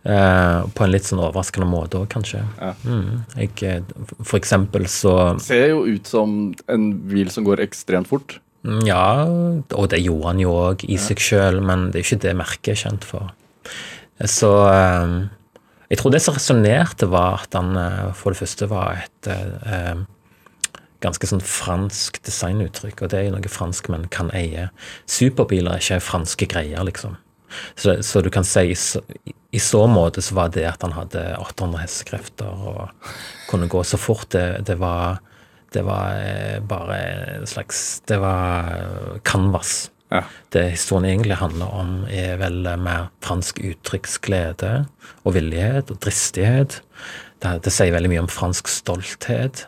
Uh, på en litt sånn overraskende måte òg, kanskje. Ja. Mm. Jeg, for eksempel så Ser jo ut som en bil som går ekstremt fort. Ja, og det gjorde han jo òg i seg sjøl, men det er ikke det merket er kjent for. Så eh, jeg tror det som resonnerte, var at han eh, for det første var et eh, ganske sånn fransk designuttrykk, og det er jo noe franskmenn kan eie. Superbiler er ikke franske greier, liksom. Så, så du kan si i så, i så måte så var det at han hadde 800 hestekrefter og kunne gå så fort, det, det var det var eh, bare en slags Det var eh, canvas. Ja. Det historien egentlig handler om, er vel mer fransk uttrykksglede og villighet og dristighet. Det, det sier veldig mye om fransk stolthet.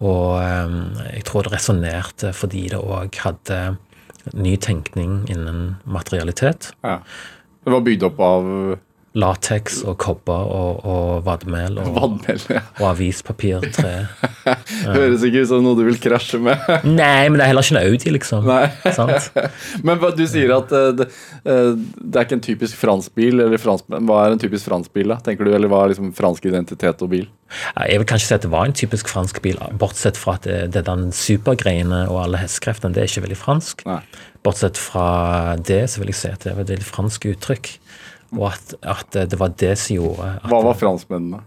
Og eh, jeg tror det resonnerte fordi det òg hadde ny tenkning innen materialitet. ja. Det var bygd opp av Lateks og kobber og, og vadmel og. Ja. og avispapir. tre. Høres ikke ut som noe du vil krasje med. Nei, men det er heller ikke en Audi, liksom. Nei. Sant? Men du sier at eh, det, eh, det er ikke en typisk fransk bil. Eller fransk, hva er en typisk fransk bil, da? tenker du? Eller hva er liksom fransk identitet og bil? Jeg vil kanskje si at det var en typisk fransk bil, bortsett fra at det, det den supergreiene og alle hestekreftene, det er ikke veldig fransk. Nei. Bortsett fra det, så vil jeg si at det er et veldig fransk uttrykk. Og at, at det var det som gjorde at Hva var franskmennene?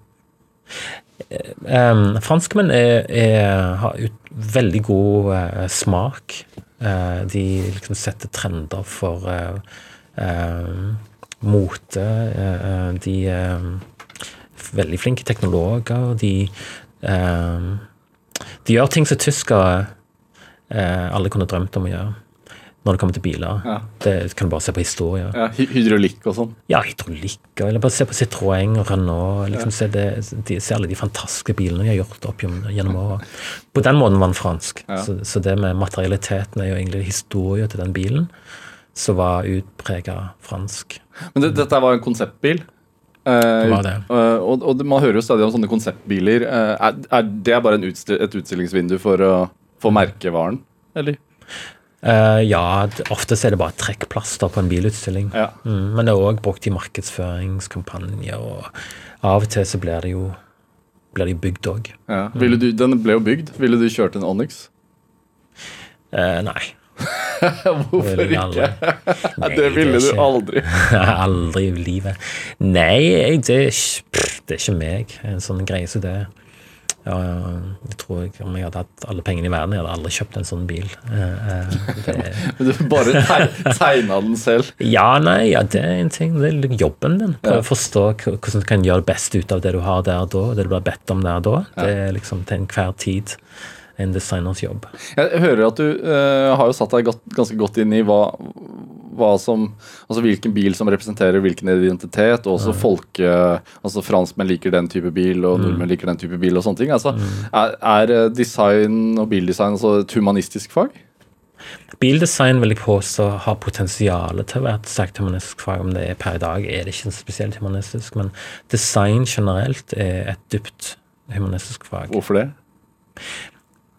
Um, franskmenn er, er, har ut, veldig god uh, smak. Uh, de liksom setter trender for uh, mote. De er veldig flinke teknologer. De, de gjør ting som tyskere alle kunne drømt om å gjøre. Når det kommer til biler. Ja. Det kan du bare se på historier. Ja, hydraulikk og sånn? Ja, hydraulikk, eller bare se på Citroën og Renault. liksom se, det, de, se alle de fantastiske bilene de har gjort opp gjennom, åra. På den måten var den fransk. Ja. Så, så det med materialiteten er jo egentlig historien til den bilen, som var utprega fransk. Men det, dette var en konseptbil? Eh, var det. eh, og, og man hører jo stadig om sånne konseptbiler. Eh, er, er det bare en utsti et utstillingsvindu for å få merkevaren? Eller? Eh, ja, oftest ofte er det bare trekkplaster på en bilutstilling. Ja. Mm, men det er òg brukt i markedsføringskampanjer, og av og til så blir det jo blir de bygd òg. ja. Mm. den ble jo bygd. Ville du kjørt en Onyx? Uh, nei. Hvorfor Ville ikke? Nei, det ville er du ikke- aldri. Aldri i livet. Nei, det, er pff, det er ikke meg. En sånn greie som det. Ja, jeg tror ikke Om jeg hadde hatt alle pengene i verden, jeg hadde aldri kjøpt en sånn bil. Men eh, Du bare teg- tegna den selv. ja, nei, ja, det er en ting. Det er jobben din. Prøve å forstå hvordan du kan gjøre det beste ut av det du har der og da, det du blir bedt om der og da. Det er liksom til enhver tid en designers jobb. Jeg hører at du uh, har jo satt deg godt, ganske godt inn i hva som Altså hvilken bil som representerer hvilken identitet, og også folke... Altså franskmenn liker den type bil, og nordmenn liker den type bil, og sånne ting. Altså, er, er eh, design og bildesign altså et humanistisk fag? Bildesign vil jeg påstå har potensial til å være et sterkt humanistisk fag. Om det er per i dag, er det ikke spesielt humanistisk, men design generelt er et dypt humanistisk fag. Hvorfor det?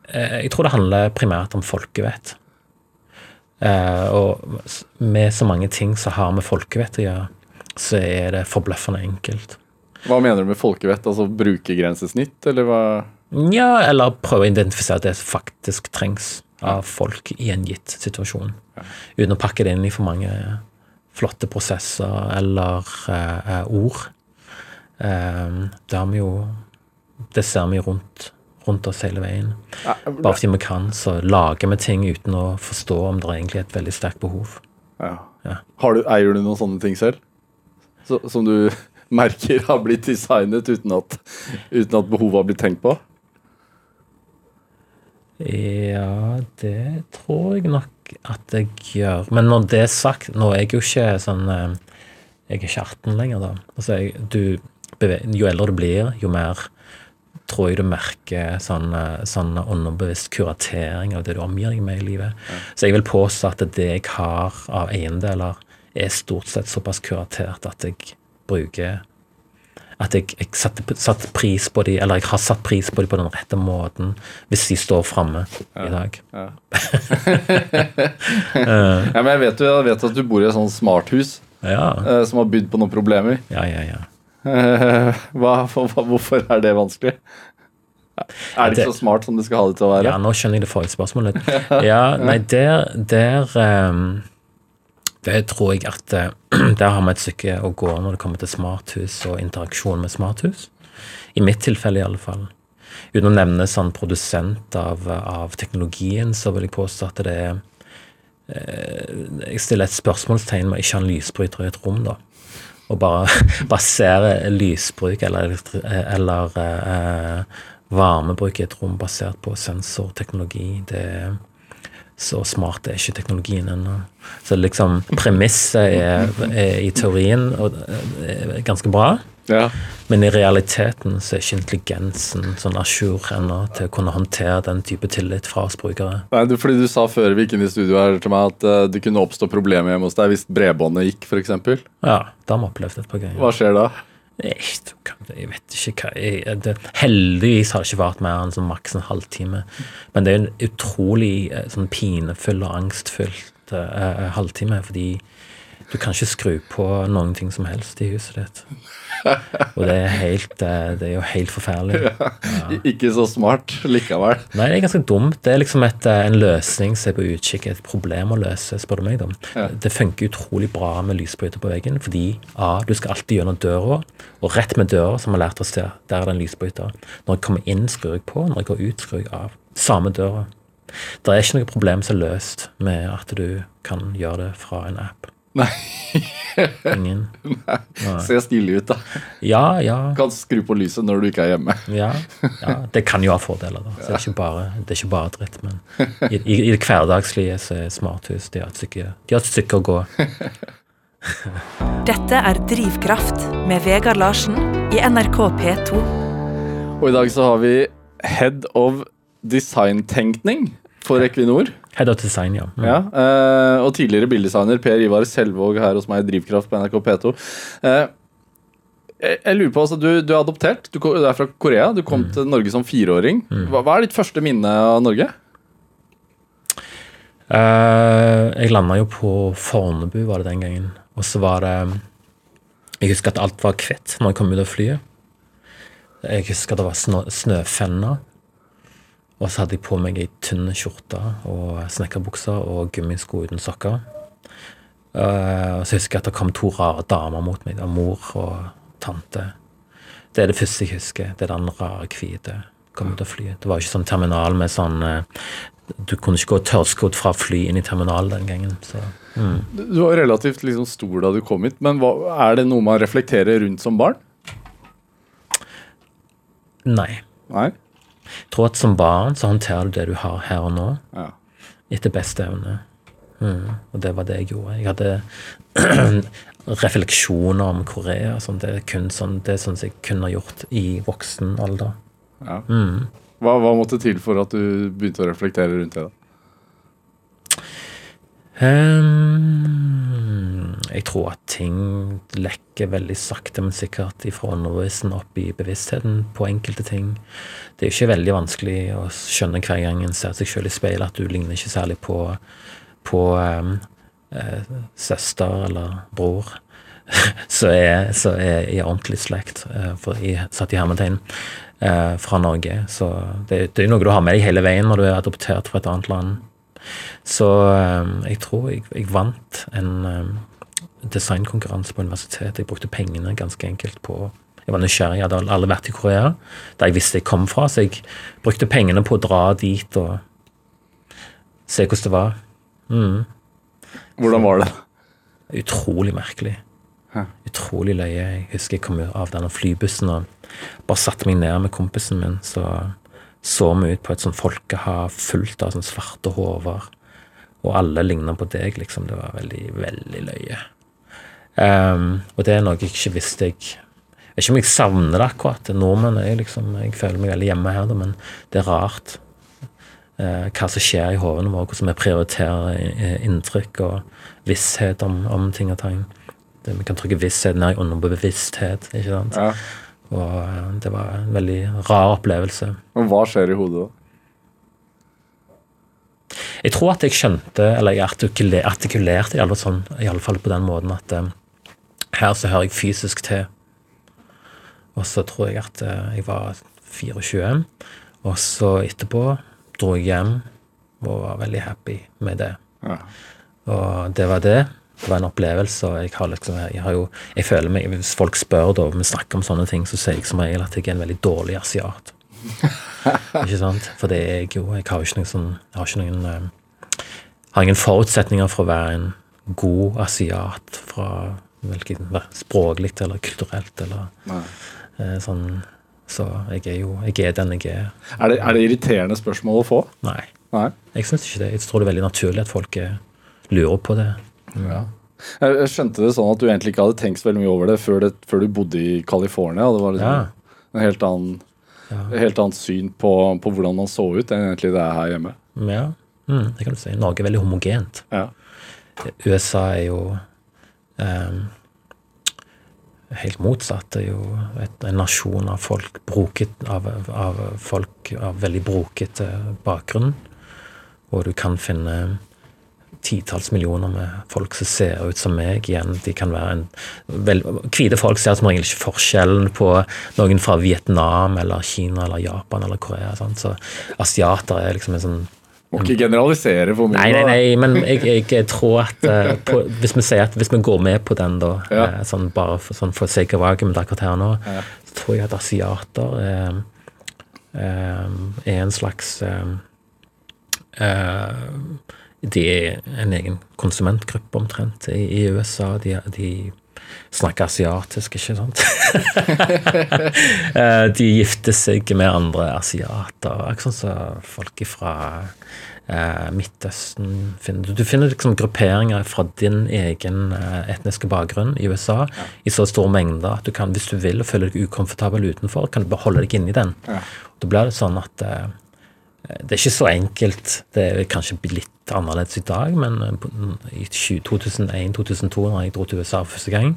Eh, Jeg tror det handler primært om folkevett. Eh, og med så mange ting som har med folkevett å gjøre, så er det forbløffende enkelt. Hva mener du med folkevett? Altså brukergrensesnitt, eller hva? Ja, eller prøve å identifisere det som faktisk trengs av folk i en gitt situasjon. Uten å pakke det inn i for mange flotte prosesser eller eh, ord. Eh, det jo Det ser vi rundt, rundt oss hele veien. Bare fordi vi kan, så lager vi ting uten å forstå om det er egentlig er et veldig sterkt behov. Ja. Ja. Har du, eier du noen sånne ting selv? Så, som du merker har blitt designet uten at, uten at behovet har blitt tenkt på? Ja, det tror jeg nok at jeg gjør. Men når det er sagt, nå er jeg jo ikke sånn eh, Jeg er ikke 18 lenger, da. Altså, jeg, du, jo eldre du blir, jo mer tror jeg du merker sånn, eh, sånn underbevisst kuratering av det du omgir deg med i livet. Så jeg vil påstå at det jeg har av eiendeler, er stort sett såpass kuratert at jeg bruker at jeg, jeg satte, satt pris på de, eller jeg har satt pris på de på den rette måten hvis de står framme i dag. Ja. ja, men jeg vet jo jeg vet at du bor i et sånt smarthus Ja, eh, som har bydd på noen problemer. ja, ja. ja. Eh, hva, hvorfor er det vanskelig? Er det ikke så smart som det skal ha det til å være? Ja, nå skjønner jeg det forrige spørsmålet. Ja, nei, der, der ehm, Det tror jeg at eh, Der har vi et stykke å gå når det kommer til smarthus og interaksjon med smarthus. I mitt tilfelle, i alle fall. uten å nevne sånn produsent av, av teknologien, så vil jeg påstå at det er eh, Jeg stiller et spørsmålstegn med å ikke ha en lysbryter i et rom, da. Og bare basere lysbruk eller, eller eh, varmebruk i et rom basert på sensorteknologi. Det er så smart er ikke teknologien ennå. Så liksom premisset er, er, i teorien er ganske bra. Ja. Men i realiteten så er ikke intelligensen sånn à jour ennå til å kunne håndtere den type tillit fra oss brukere. Nei, du, fordi Du sa før vi gikk inn i studio her til meg at uh, det kunne oppstå problemer hjemme hos deg hvis bredbåndet gikk, f.eks. Ja, da har vi opplevd et par ganger. Hva skjer da? Jeg, jeg vet ikke hva jeg, det, Heldigvis har det ikke vart mer enn sånn maks en halvtime. Men det er en utrolig eh, sånn pinefull og angstfylt uh, halvtime, fordi du kan ikke skru på noen ting som helst i huset ditt. Og det er, helt, eh, det er jo helt forferdelig. Ja. Ikke så smart likevel. Nei, det er ganske dumt. Det er liksom et, eh, en løsning som er på utkikk, et problem å løse, spør du meg. Ja. Det funker utrolig bra med lysbryter på veggen, fordi A, du skal alltid gjennom døra, og rett med døra, som vi har lært oss til, der er det en lysbryter. Når jeg kommer inn, skrur jeg på. Når jeg går ut, skrur jeg av. Samme døra. Det er ikke noe problem som er løst med at du kan gjøre det fra en app. Nei. Ingen. Nei. Ser stilig ut, da. Ja, ja. Kan skru på lyset når du ikke er hjemme. Ja, ja. Det kan jo ha fordeler, da. Så det, er ikke bare, det er ikke bare dritt. Men i, i, i det hverdagslige så er smarthus de har et stykke, de har et stykke å gå. Dette er Drivkraft med Vegard Larsen i NRK P2. Og i dag så har vi Head of Design-tenkning for Equinor. Head of Design, ja. Mm. ja eh, og tidligere bildesigner Per Ivar Selvåg her hos meg i Drivkraft på NRK P2. Eh, jeg, jeg, lurer på, altså, du, du, er adoptert, du, du, er fra Korea. Du kom mm. til Norge som fireåring. Mm. Hva, hva, er ditt første minne av Norge? Eh, jeg landa jo på Fornebu, var det den gangen. Og så var det Jeg husker at alt var hvitt når jeg kom ut av flyet. Jeg husker at det var snø, snøfenner. Og så hadde jeg på meg ei tynn skjorte og snekkerbukser og gummisko uten sokker. Uh, så husker jeg at det kom to rare damer mot meg. Mor og tante. Det er det første jeg husker. Det er den rare hvite. Kom ut av flyet. Det var ikke sånn terminal med sånn uh, Du kunne ikke gå tørrskodd fra fly inn i terminal den gangen. Så, mm. Du var relativt liksom stor da du kom hit, men hva, er det noe man reflekterer rundt som barn? Nei. Nei? Jeg tror at som barn så håndterer du det du har her og nå, ja. etter beste evne. Mm, og det var det jeg gjorde. Jeg hadde refleksjoner om Korea. Sånn, det er kun sånn, det er sånn jeg kunne gjort i voksen alder. Ja. Mm. Hva, hva, måtte til for at du begynte å reflektere rundt det? da? Um, jeg tror at ting lekker veldig sakte, men sikkert ifra undervisen opp i bevisstheten på enkelte ting. Det er ikke veldig vanskelig å skjønne hver gang en ser seg selv i speilet at du ligner ikke særlig på, på um, eh, søster eller bror. så er, så er i ordentlig slekt, uh, for i, satt i hermetegn, uh, fra Norge. Så det, det er noe du har med deg hele veien når du er adoptert fra et annet land. Så um, jeg tror jeg, jeg vant en um, designkonkurranse på universitetet. Jeg brukte pengene ganske enkelt på Jeg var nysgjerrig, jeg hadde alle vært i Korea, der jeg visste jeg kom fra, så jeg brukte pengene på å dra dit og se hvordan det var. Mm. Hvordan var det? Utrolig merkelig. Hæ? Utrolig løye. Jeg husker jeg kom av denne flybussen og bare satte meg ned med kompisen min. så så vi ut på et sånt folkehav fullt av sånne svarte hoder. Og alle ligna på deg, liksom. Det var veldig, veldig løye. Um, og det er noe jeg ikke visste jeg Jeg vet ikke om jeg savner det akkurat. Nordmenn er liksom Jeg føler meg veldig hjemme her, men det er rart uh, hva som skjer i hodene våre, hvordan vi prioriterer eh, inntrykk og visshet om, om ting og tang. Det, vi kan trykke visshet ned i underbevissthet, ikke sant. Ja. Og uh, det var en veldig rar opplevelse. Men hva skjer i hodet da? Jeg tror at jeg skjønte, eller jeg artikulerte i alle, sånn, i alle fall på den måten at her så hører jeg fysisk til. Og så tror jeg at uh, jeg var 24, og så etterpå dro jeg hjem og var veldig happy med det. Ja. Og det var det det var en opplevelse. og jeg har liksom, jeg har jo, jeg føler meg, Hvis folk spør da, vi snakker om sånne ting, så sier jeg som regel at jeg er en veldig dårlig asiat. ikke sant? For det er jeg jo Jeg har jo ikke noen sånn Jeg har ikke noen eh, har ingen forutsetninger for å være en god asiat fra hvilken språklig eller kulturelt eller eh, sånn Så jeg er jo Jeg er den jeg er. Er det, er det irriterende spørsmål å få? Nei. Nei. Jeg syns ikke det. Jeg tror det er veldig naturlig at folk er, lurer på det. Ja. Jeg, skjønte det sånn at du egentlig ikke hadde tenkt så veldig mye over det før, det, før du bodde i California. Det var liksom Ja. en helt annen, helt annet syn på, på hvordan man så ut enn egentlig det er her hjemme. Ja, mm, det kan du si. Norge er veldig homogent. Ja. USA er jo helt motsatt. Det er jo et, en nasjon av folk broket, av, av folk av veldig brokete bakgrunn. Og du kan finne titalls millioner med folk som ser ut som meg. igjen, de kan være en vel, Hvite folk ser som regel ikke forskjellen på noen fra Vietnam eller Kina eller Japan eller Korea. Sant? Så asiater er liksom en sånn Må ikke generalisere for mye. Nei, nei, nei, men jeg, jeg, tror at uh, på, hvis vi sier at hvis vi går med på den, da, Ja. uh, sånn bare for, sånn for sake of argument akkurat her nå, Ja. så tror jeg at asiater uh, er en slags De er en egen konsumentgruppe omtrent i, i USA. De, de snakker asiatisk, ikke sant? Eh, de gifter seg med andre asiater. Ikke sånn som folk fra eh, Midtøsten finner. Du finner liksom grupperinger fra din egen eh, etniske bakgrunn i USA i så stor mengde at du kan, hvis du vil og føler deg ukomfortabel utenfor, kan du beholde deg inni den. Ja. Da blir det sånn at eh, det er ikke så enkelt. Det er kanskje litt annerledes i dag, men eh, i 2001-2002, da jeg dro til USA for første gang,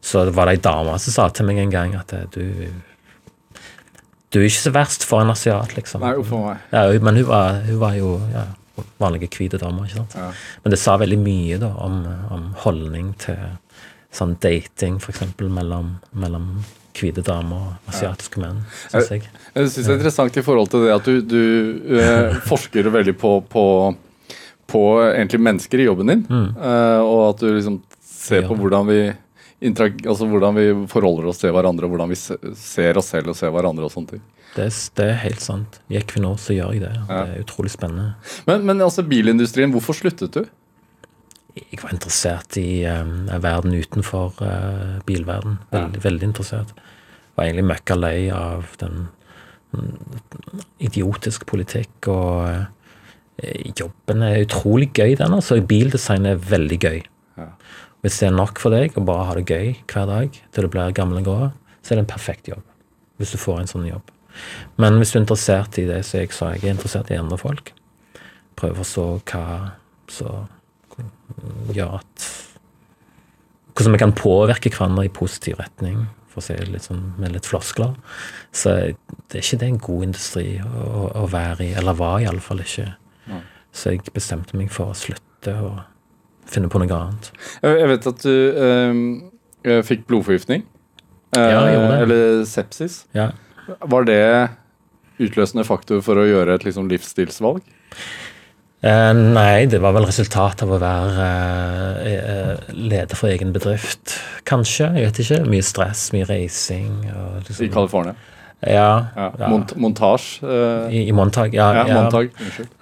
så var det ei dame som sa til meg en gang at eh, du Du er ikke så verst for en asiat, liksom. Nei, for meg. Ja, men hun var, hun var jo ja, vanlige hvite damer, ikke sant. Ja. Men det sa veldig mye da om, om holdning til sånn dating, eksempel, mellom, mellom hvite damer og asiatiske menn, syns jeg. Jeg synes det er interessant i forhold til det at du, du eh, forsker veldig på, på, på egentlig mennesker i jobben din. eh, og at du liksom ser på Mm. Hvordan vi, altså hvordan vi forholder oss til hverandre, og hvordan vi ser oss selv og ser hverandre og sånne ting. Det, det er helt sant. I Equinor så gjør jeg det. Ja. Det er utrolig spennende. Men, men altså bilindustrien, hvorfor sluttet du? Jeg var interessert i um, verden utenfor uh, bilverden. Veldig, veldig interessert. Var egentlig møkka lei av den idiotiske idiotisk politikk og uh, jobben er utrolig gøy, den. altså. Bildesign er veldig gøy. Ja. Hvis det er nok for deg å bare ha det gøy hver dag til du blir gammel og grå, så er det en perfekt jobb. Hvis du får en sånn jobb. Men hvis du er interessert i det som jeg sa, jeg er interessert i andre folk. Prøve å forstå hva som gjør at Hvordan vi kan påvirke hverandre i positiv retning, for å si det litt sånn med litt floskler. Så det er ikke det en god industri å, å være i, eller var iallfall ikke. Så jeg bestemte meg for å slutte og finne på noe annet. Jeg vet at du eh, eh, fikk blodforgiftning. Eh, Ja, jeg gjorde det. Eller sepsis. Ja. Var det utløsende faktor for å gjøre et liksom, livsstilsvalg? Eh, nei, det var vel resultatet av å være eh, eh, leder for egen bedrift. Kanskje. Jeg vet ikke. Mye stress, mye reising. Liksom, I California? Ja. Ja. Mont montasje? Uh, I, I Montag. Ja, ja, ja. Montag.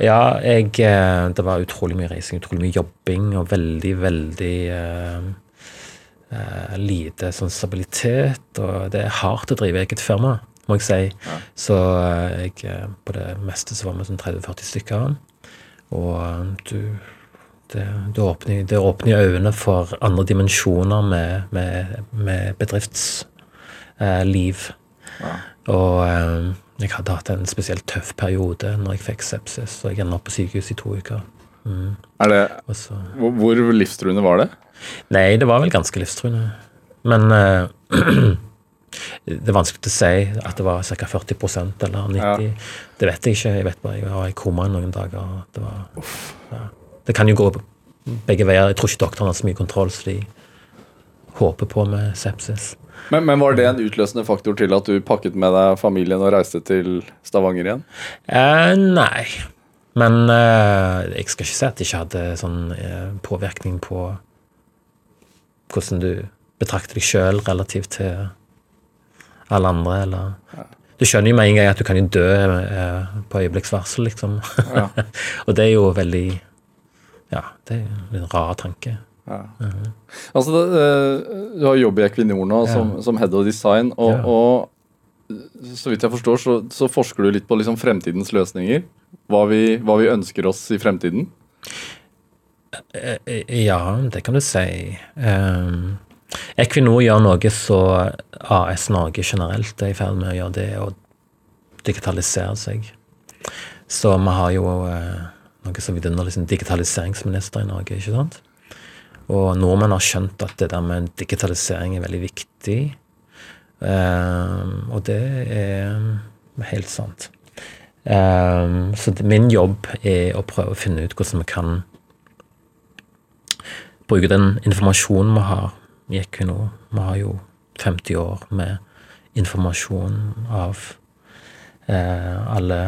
Ja, jeg, eh, det var utrolig mye reising, utrolig mye jobbing og veldig, veldig uh, uh, lite sånn stabilitet. Og det er hardt å drive eget firma, må jeg si. Så eh, jeg, eh, på det meste så var vi sånn 30-40 stykker. Og eh, du det, det, åpner, det åpner øynene for andre dimensjoner med, med, med bedriftsliv. Ja. Og eh, jeg hadde hatt en spesielt tøff periode når jeg fikk sepsis, og jeg enda på sykehus i to uker. Mm. Er det, så, hvor, hvor livstruende var det? nei, det var vel ganske livstruende. Men eh, det er vanskelig å si at det var ca. 40% eller 90 Det vet jeg ikke. Jeg vet bare jeg var i koma i noen dager. Det, var, ja. det kan jo gå begge veier. Jeg tror ikke doktoren har så mye kontroll, så de håper på med sepsis. Men, men var det en utløsende faktor til at du pakket med deg familien og reiste til Stavanger igjen? Eh, nei. Men eh, jeg skal ikke si at det ikke hadde sånn eh, påvirkning på hvordan du betrakter deg sjøl relativt til alle andre, eller Du skjønner jo med en gang at du kan jo dø eh, på øyeblikksvarsel, liksom. Ja. og det er jo veldig Ja, det er en rar tanke. Ja. Altså, det, eh, du har jobb i Equinor nå som, som head of design, og, og så vidt jeg forstår, så, så forsker du litt på liksom fremtidens løsninger. Hva vi, hva vi ønsker oss i fremtiden. Eh, eh, Ja, det kan du si. Um, Equinor gjør noe så AS Norge generelt er i ferd med å gjøre, det å digitalisere seg. Så vi har jo uh, noe som vidunderlig liksom digitaliseringsminister i Norge, ikke sant? Og nordmenn har skjønt at det der med digitalisering er veldig viktig. Um, og det er helt sant. Um, så min jobb er å prøve å finne ut hvordan vi kan bruke den informasjonen vi har i Equinor. Vi har jo 50 år med informasjon av uh, alle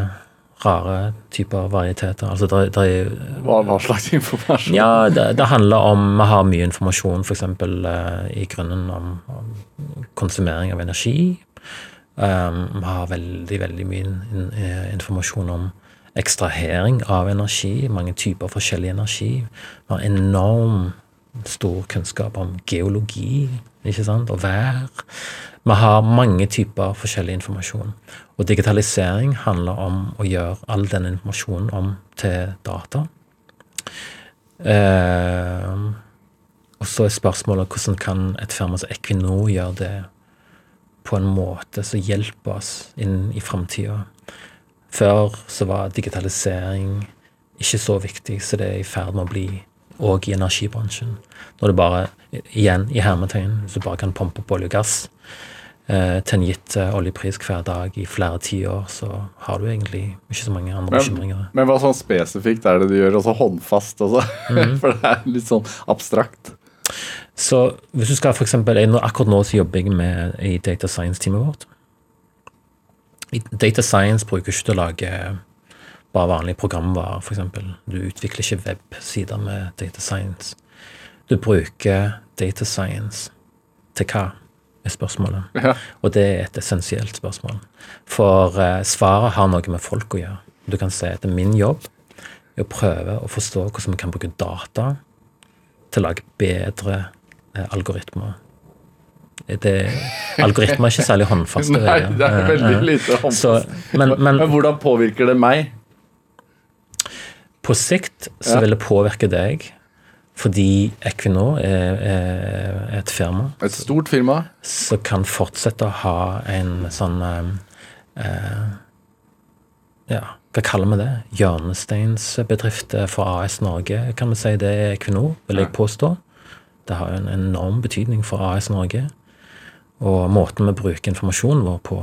rare typer varieteter. Altså det, det er Hva, hva slags informasjon? ja, det, det handler om Vi har mye informasjon f.eks. Uh, i grunnen om, om konsumering av energi. Um, vi har veldig, veldig mye in, in, eh, informasjon om ekstrahering av energi. Mange typer forskjellig energi. Vi har enorm stor kunnskap om geologi ikke sant? og vær. Vi har mange typer forskjellig informasjon. Og digitalisering handler om å gjøre all den informasjonen om til data. Eh, og så er spørsmålet hvordan kan et firma som Equinor gjøre det på en måte som hjelper oss inn i framtida. Før så var digitalisering ikke så viktig, så det er i ferd med å bli òg i energibransjen. Når du bare, igjen i hermetegn, så bare kan pumpe opp olje og gass til en gitt eh, oljepris hver dag i flere tiår, så har du egentlig ikke så mange andre bekymringer. Men, men hva sånn spesifikt er det du gjør? Altså håndfast, altså? Mhm. For det er litt sånn abstrakt. Så hvis du skal for eksempel, Akkurat nå så jobber jeg med i data science-teamet vårt. I data science bruker ikke til å lage bare vanlige programvarer, f.eks. Du utvikler ikke websider med data science. Du bruker data science til hva, er spørsmålet. Ja. Og det er et essensielt spørsmål. For eh, svaret har noe med folk å gjøre. Du kan si at det er min jobb er å prøve å forstå hvordan vi kan bruke data til å lage bedre eh, algoritmer. Det, algoritmer er ikke særlig håndfaste. Nei, det er Eh, veldig eh. lite håndfast. Så, men, men Men hvordan påvirker det meg? på sikt så vil det påvirke deg fordi Equinor er, er et firma Et stort firma. som kan fortsette å ha en sånn eh, eh, Ja, hva kaller vi det? Hjørnesteinsbedrift for AS Norge, kan vi si det er Equinor, vil jeg påstå. Det har en enorm betydning for AS Norge. Og måten vi bruker informasjonen vår på,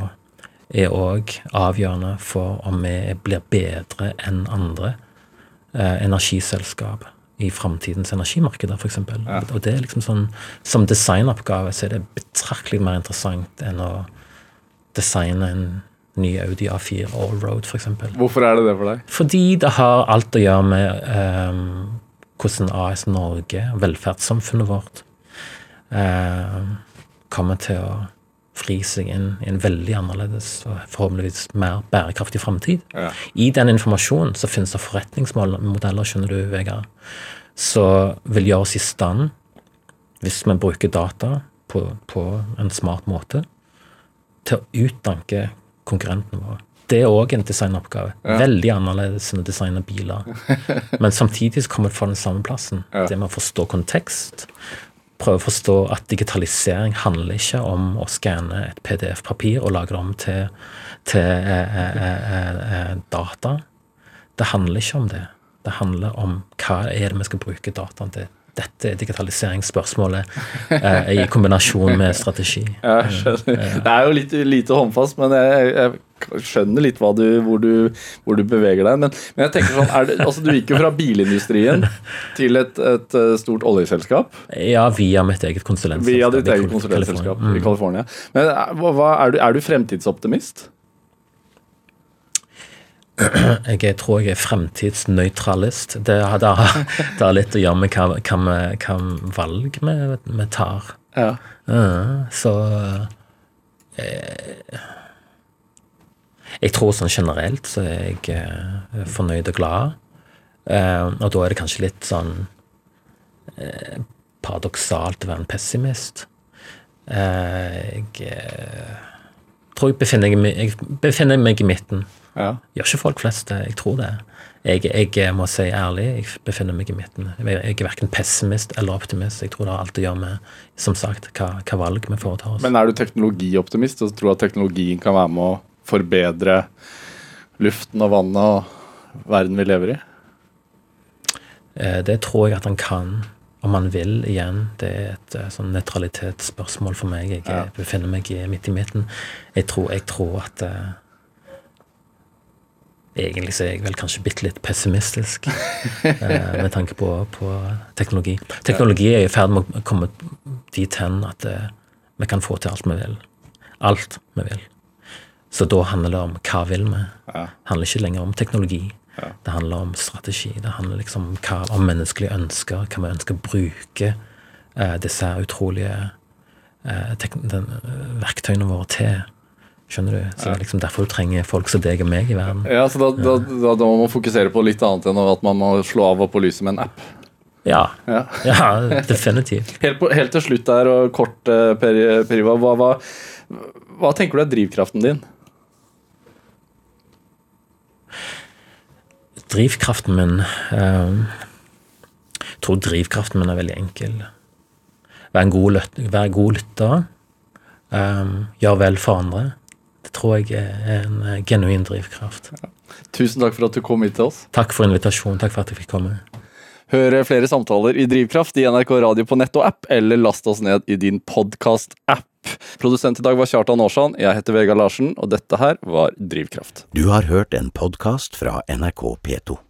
er òg avgjørende for om vi blir bedre enn andre eh, energiselskap i framtidens energimarkeder, f.eks. Ja. Og det er liksom sånn Som designoppgave så er det betraktelig mer interessant enn å designe en ny Audi A4 Allroad, f.eks. Hvorfor er det det for deg? Fordi det har alt å gjøre med ehm, hvordan AS Norge, velferdssamfunnet vårt, ehm, kommer til å fri seg inn i en veldig annerledes og forhåpentligvis mer bærekraftig framtid. Ja. I den informasjonen så finnes det forretningsmodeller, skjønner du, Vegard, som vil gjøre oss i stand, hvis vi bruker data på, på en smart måte, til å utdanke konkurrentene våre. Det er òg en designoppgave. Ja. Veldig annerledes enn å designe biler. Men samtidig så kommer det fra den samme plassen. Ja. Det med å forstå kontekst. Prøve å forstå at digitalisering handler ikke om å skanne et PDF-papir og lage det om til, til eh, eh, eh, eh, data. Det handler ikke om det. Det handler om hva er det vi skal bruke dataen til. Dette er digitaliseringsspørsmålet eh, i kombinasjon med strategi. Jeg skjønner. Det er jo litt lite håndfast, men jeg, jeg skjønner litt hva du, hvor, du, hvor du beveger deg. Men, men jeg tenker sånn, er det, altså du gikk jo fra bilindustrien til et, et eh, stort oljeselskap. Ja, via mitt eget konsulentselskap. Via ditt eget konsulentselskap i California. Men eh, hva, er, du, er du fremtidsoptimist? Jeg tror jeg er fremtidsnøytralist. Det, har- det, det har litt å gjøre med hva, hva, vi- hva valg vi, vi tar. Ja. Uh, så eh, Jeg tror sånn generelt så er jeg eh, fornøyd og glad. Uh, og da er det kanskje litt sånn eh, paradoksalt å være en pessimist. Eh, jeg eh, tror jeg befinner, jeg befinner meg i midten. Ja. Gjør ikke folk flest det? Jeg tror det. Jeg, jeg må si ærlig, jeg befinner meg i midten. Jeg, er verken pessimist eller optimist. Jeg tror det har alt å gjøre med, som sagt, hva, hva valg vi foretar oss. Men er du teknologioptimist og tror at teknologien kan være med å forbedre luften og vannet og verden vi lever i? Eh, Det tror jeg at han kan, om han vil, igjen. Det er et eh, sånn nøytralitetsspørsmål for meg. Jeg Ja. eh, befinner meg midt i midten. Jeg tror, jeg tror at eh, Egentlig så er jeg vel kanskje bitte litt pessimistisk eh, med tanke på, på teknologi. Teknologi er i ferd med å komme dit hen at eh, vi kan få til alt vi vil. Alt vi vil. Så da handler det om hva vil vi? Det handler ikke lenger om teknologi. Det handler om strategi. Det handler liksom om, hva, om menneskelige ønsker, hva vi ønsker å bruke eh, disse utrolige eh, den, eh, verktøyene våre til. Skjønner du? Så det er liksom derfor du trenger folk som deg og meg i verden. Ja, så da, da, da, da må man fokusere på litt annet enn at man må slå av og på lyset med en app. Ja, Ja. ja definitivt. Helt, på, helt til slutt der, og kort, eh, Per, Ivar, hva, hva, hva tenker du er drivkraften din? Drivkraften min eh, Jeg tror drivkraften min er veldig enkel. Vær en god, lyt- være god lytter. gjør vel for andre. Det tror jeg er en eh, genuin drivkraft. Tusen takk for at du kom hit til oss. Takk for invitasjonen. Takk for at jeg fikk komme. Hør flere samtaler i Drivkraft i NRK Radio på nett og app, eller last oss ned i din podkast-app. Produsent i dag var Kjartan Aarsand, jeg heter Vegard Larsen, og dette her var Drivkraft. Du har hørt en podkast fra NRK P2.